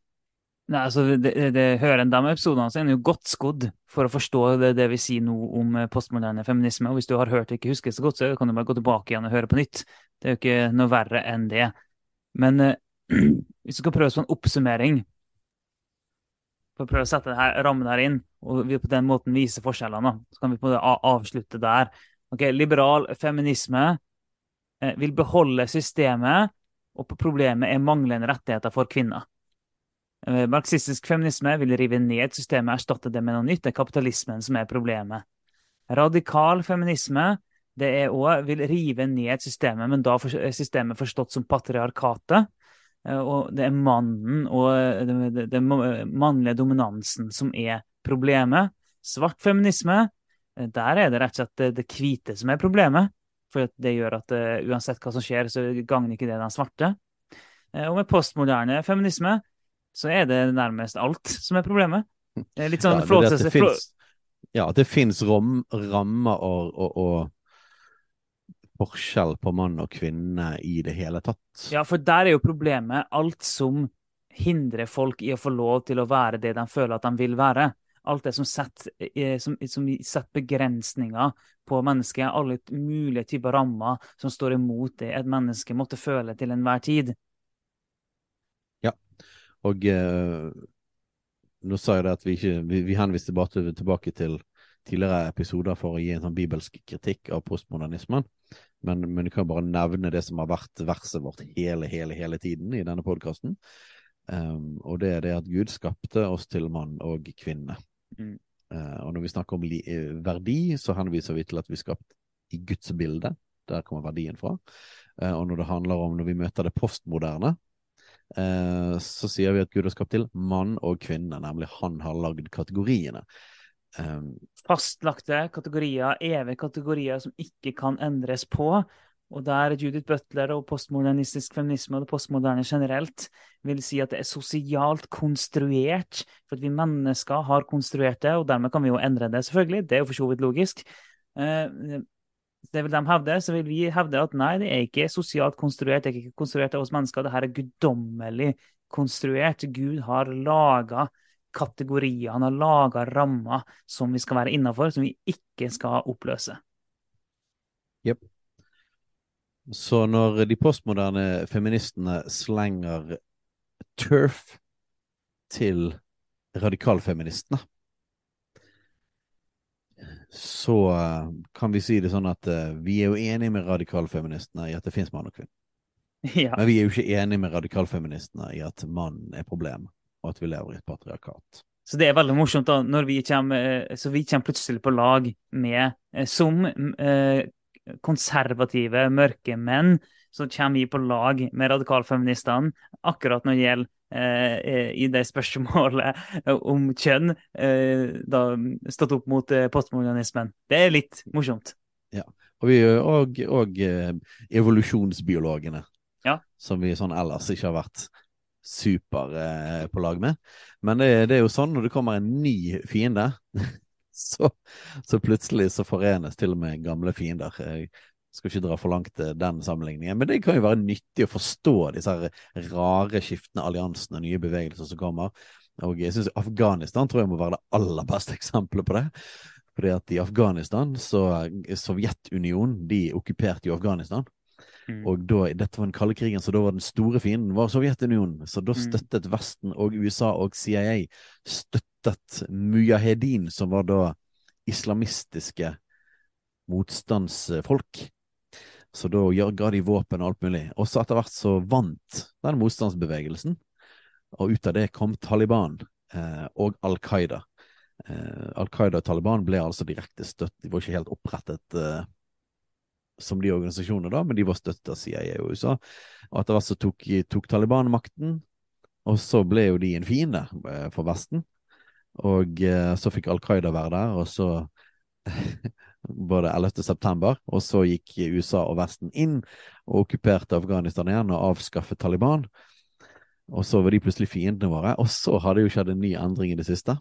Nei, altså, det, det, Hører en de episodene, sine er jo godt skodd for å forstå det, det vi sier nå om postmoderne feminisme. Og hvis du har hørt og ikke husker så godt, så kan du bare gå tilbake igjen og høre på nytt. Det er jo ikke noe verre enn det. Men eh, hvis vi skal prøve en oppsummering for å prøve å sette rammen her inn, og vi på den måten vise forskjellene, så kan vi på det avslutte der. Ok, Liberal feminisme eh, vil beholde systemet, og problemet er manglende rettigheter for kvinner. Marxistisk feminisme vil rive ned systemet og erstatte det med noe nytt. Det er kapitalismen som er problemet. Radikal feminisme det er også, vil rive ned systemet, men da er systemet forstått som patriarkatet. Og det er mannen og den mannlige dominansen som er problemet. Svart feminisme, der er det rett og slett det hvite som er problemet. For det gjør at uansett hva som skjer, så gagner ikke det den svarte. Og med postmoderne feminisme så er det nærmest alt som er problemet. Det litt sånn ja, det, det finnes, ja, det fins rammer og, og, og forskjell på mann og kvinne i det hele tatt. Ja, for der er jo problemet alt som hindrer folk i å få lov til å være det de føler at de vil være. Alt det som setter, eh, som, som setter begrensninger på mennesket. Alle mulige typer rammer som står imot det et menneske måtte føle til enhver tid. Ja, og eh, nå sa jeg det at vi ikke Vi, vi henviste bare tilbake til tidligere episoder for å gi en sånn bibelsk kritikk av postmodernismen. Men, men du kan bare nevne det som har vært verset vårt hele, hele, hele tiden i denne podkasten. Um, og det er det at Gud skapte oss til mann og kvinne. Mm. Uh, og når vi snakker om eh, verdi, så henviser vi til at vi er skapt i Guds bilde. Der kommer verdien fra. Uh, og når det handler om når vi møter det postmoderne, uh, så sier vi at Gud har skapt til mann og kvinne, nemlig han har lagd kategoriene. Um, Fastlagte kategorier, evige kategorier som ikke kan endres på. Og der Judith Butler og postmodernistisk feminisme og det postmoderne generelt vil si at det er sosialt konstruert, for at vi mennesker har konstruert det, og dermed kan vi jo endre det, selvfølgelig. Det er jo for så vidt logisk. Uh, det vil de hevde, så vil vi hevde at nei, det er ikke sosialt konstruert, det er ikke konstruert av oss mennesker, det her er guddommelig konstruert. Gud har laga kategorier, han har laga rammer som vi skal være innafor, som vi ikke skal oppløse. Jepp. Så når de postmoderne feministene slenger turf til radikalfeministene, så eh, kan vi si det sånn at uh, vi er jo enige med radikalfeministene i at det fins mann og kvinne. Ja. Men vi er jo ikke enige med radikalfeministene i at mann er problemet og at vi lever i et patriarkat. Så det er veldig morsomt da, når vi kommer, eh, så vi kommer plutselig på lag med, eh, som eh, konservative, mørke menn, så kommer vi på lag med radikalfeministene akkurat når det gjelder eh, i det spørsmålet om kjønn, eh, da stått opp mot postmodernismen. Det er litt morsomt. Ja, og, vi, og, og evolusjonsbiologene, ja. som vi sånn ellers ikke har vært super eh, på lag med. Men det, det, er jo sånn når det kommer en ny fiende, så, så, plutselig så forenes til og med gamle fiender. Jeg skal ikke dra for langt eh, den sammenligningen, men det kan jo være nyttig å forstå disse rare, skiftende alliansene, nye bevegelser som kommer. Og jeg syns Afghanistan tror jeg må være det aller beste eksempelet på det. Fordi at i Afghanistan, så Sovjetunionen, de okkuperte jo Afghanistan. Mm. Og da, dette var den kalde krigen, så da var den store fienden var Sovjetunionen. Så da mm. støttet Vesten og USA og CIA støttet mujahedin, som var da islamistiske motstandsfolk. Så da ga de våpen og alt mulig. Og så etter hvert så vant den motstandsbevegelsen, og ut av det kom Taliban eh, og Al Qaida. Eh, Al Qaida og Taliban ble altså direkte støtt, de var ikke helt opprettet eh, som de organisasjonene, da, men de var støttet av CIA og USA. Og etter hvert så tok, tok, Taliban makten, og så ble jo de en fiende eh, for Vesten. Og eh, så fikk Al Qaida være der, og så både 11. september, og så gikk USA og Vesten inn og okkuperte Afghanistan igjen og avskaffet Taliban. Og så var de plutselig fiendene våre. Og så har det jo skjedd en ny endring i det siste.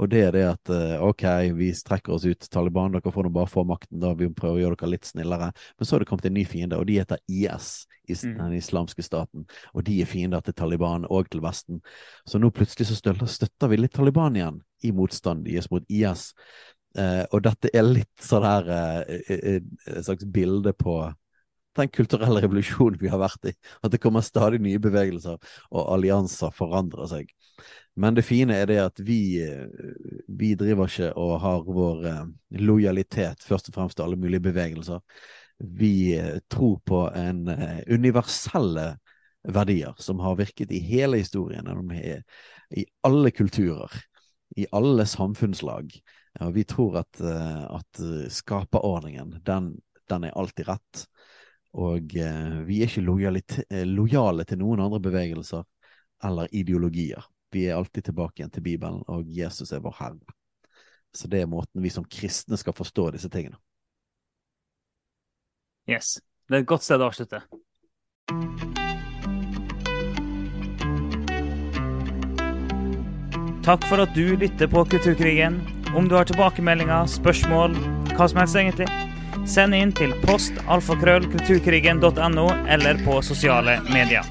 Og det er det at eh, OK, vi strekker oss ut, Taliban, dere får nå bare få makten, da vi prøver å gjøre dere litt snillere. Men så har det kommet en ny fiende, og de heter IS, mm. den islamske staten. Og de er fiender til Taliban og til Vesten. Så nå plutselig så støtter, støtter vi litt Taliban igjen, i motstand deres mot IS. Eh, og dette er litt sånn her eh, eh, et slags bilde på den kulturelle revolusjonen vi har vært i. At det kommer stadig nye bevegelser, og allianser forandrer seg. Men det fine er det at vi, vi driver ikke og har vår eh, lojalitet først og fremst til alle mulige bevegelser. Vi eh, tror på en eh, universelle verdier som har virket i hele historien, i alle kulturer, i alle samfunnslag. Og vi tror at, eh, at skaperordningen, den, den, er alltid rett. Og eh, vi er ikke eh, lojale til noen andre bevegelser eller ideologier. Vi er alltid tilbake igjen til Bibelen, og Jesus er vår Herre. Så det er måten vi som kristne skal forstå disse tingene. Yes. Det er et godt sted å avslutte. Takk for at du lytter på Kulturkrigen. Om du har tilbakemeldinger, spørsmål, hva som helst egentlig, send inn til post alfakrøll kulturkrigen.no eller på sosiale medier.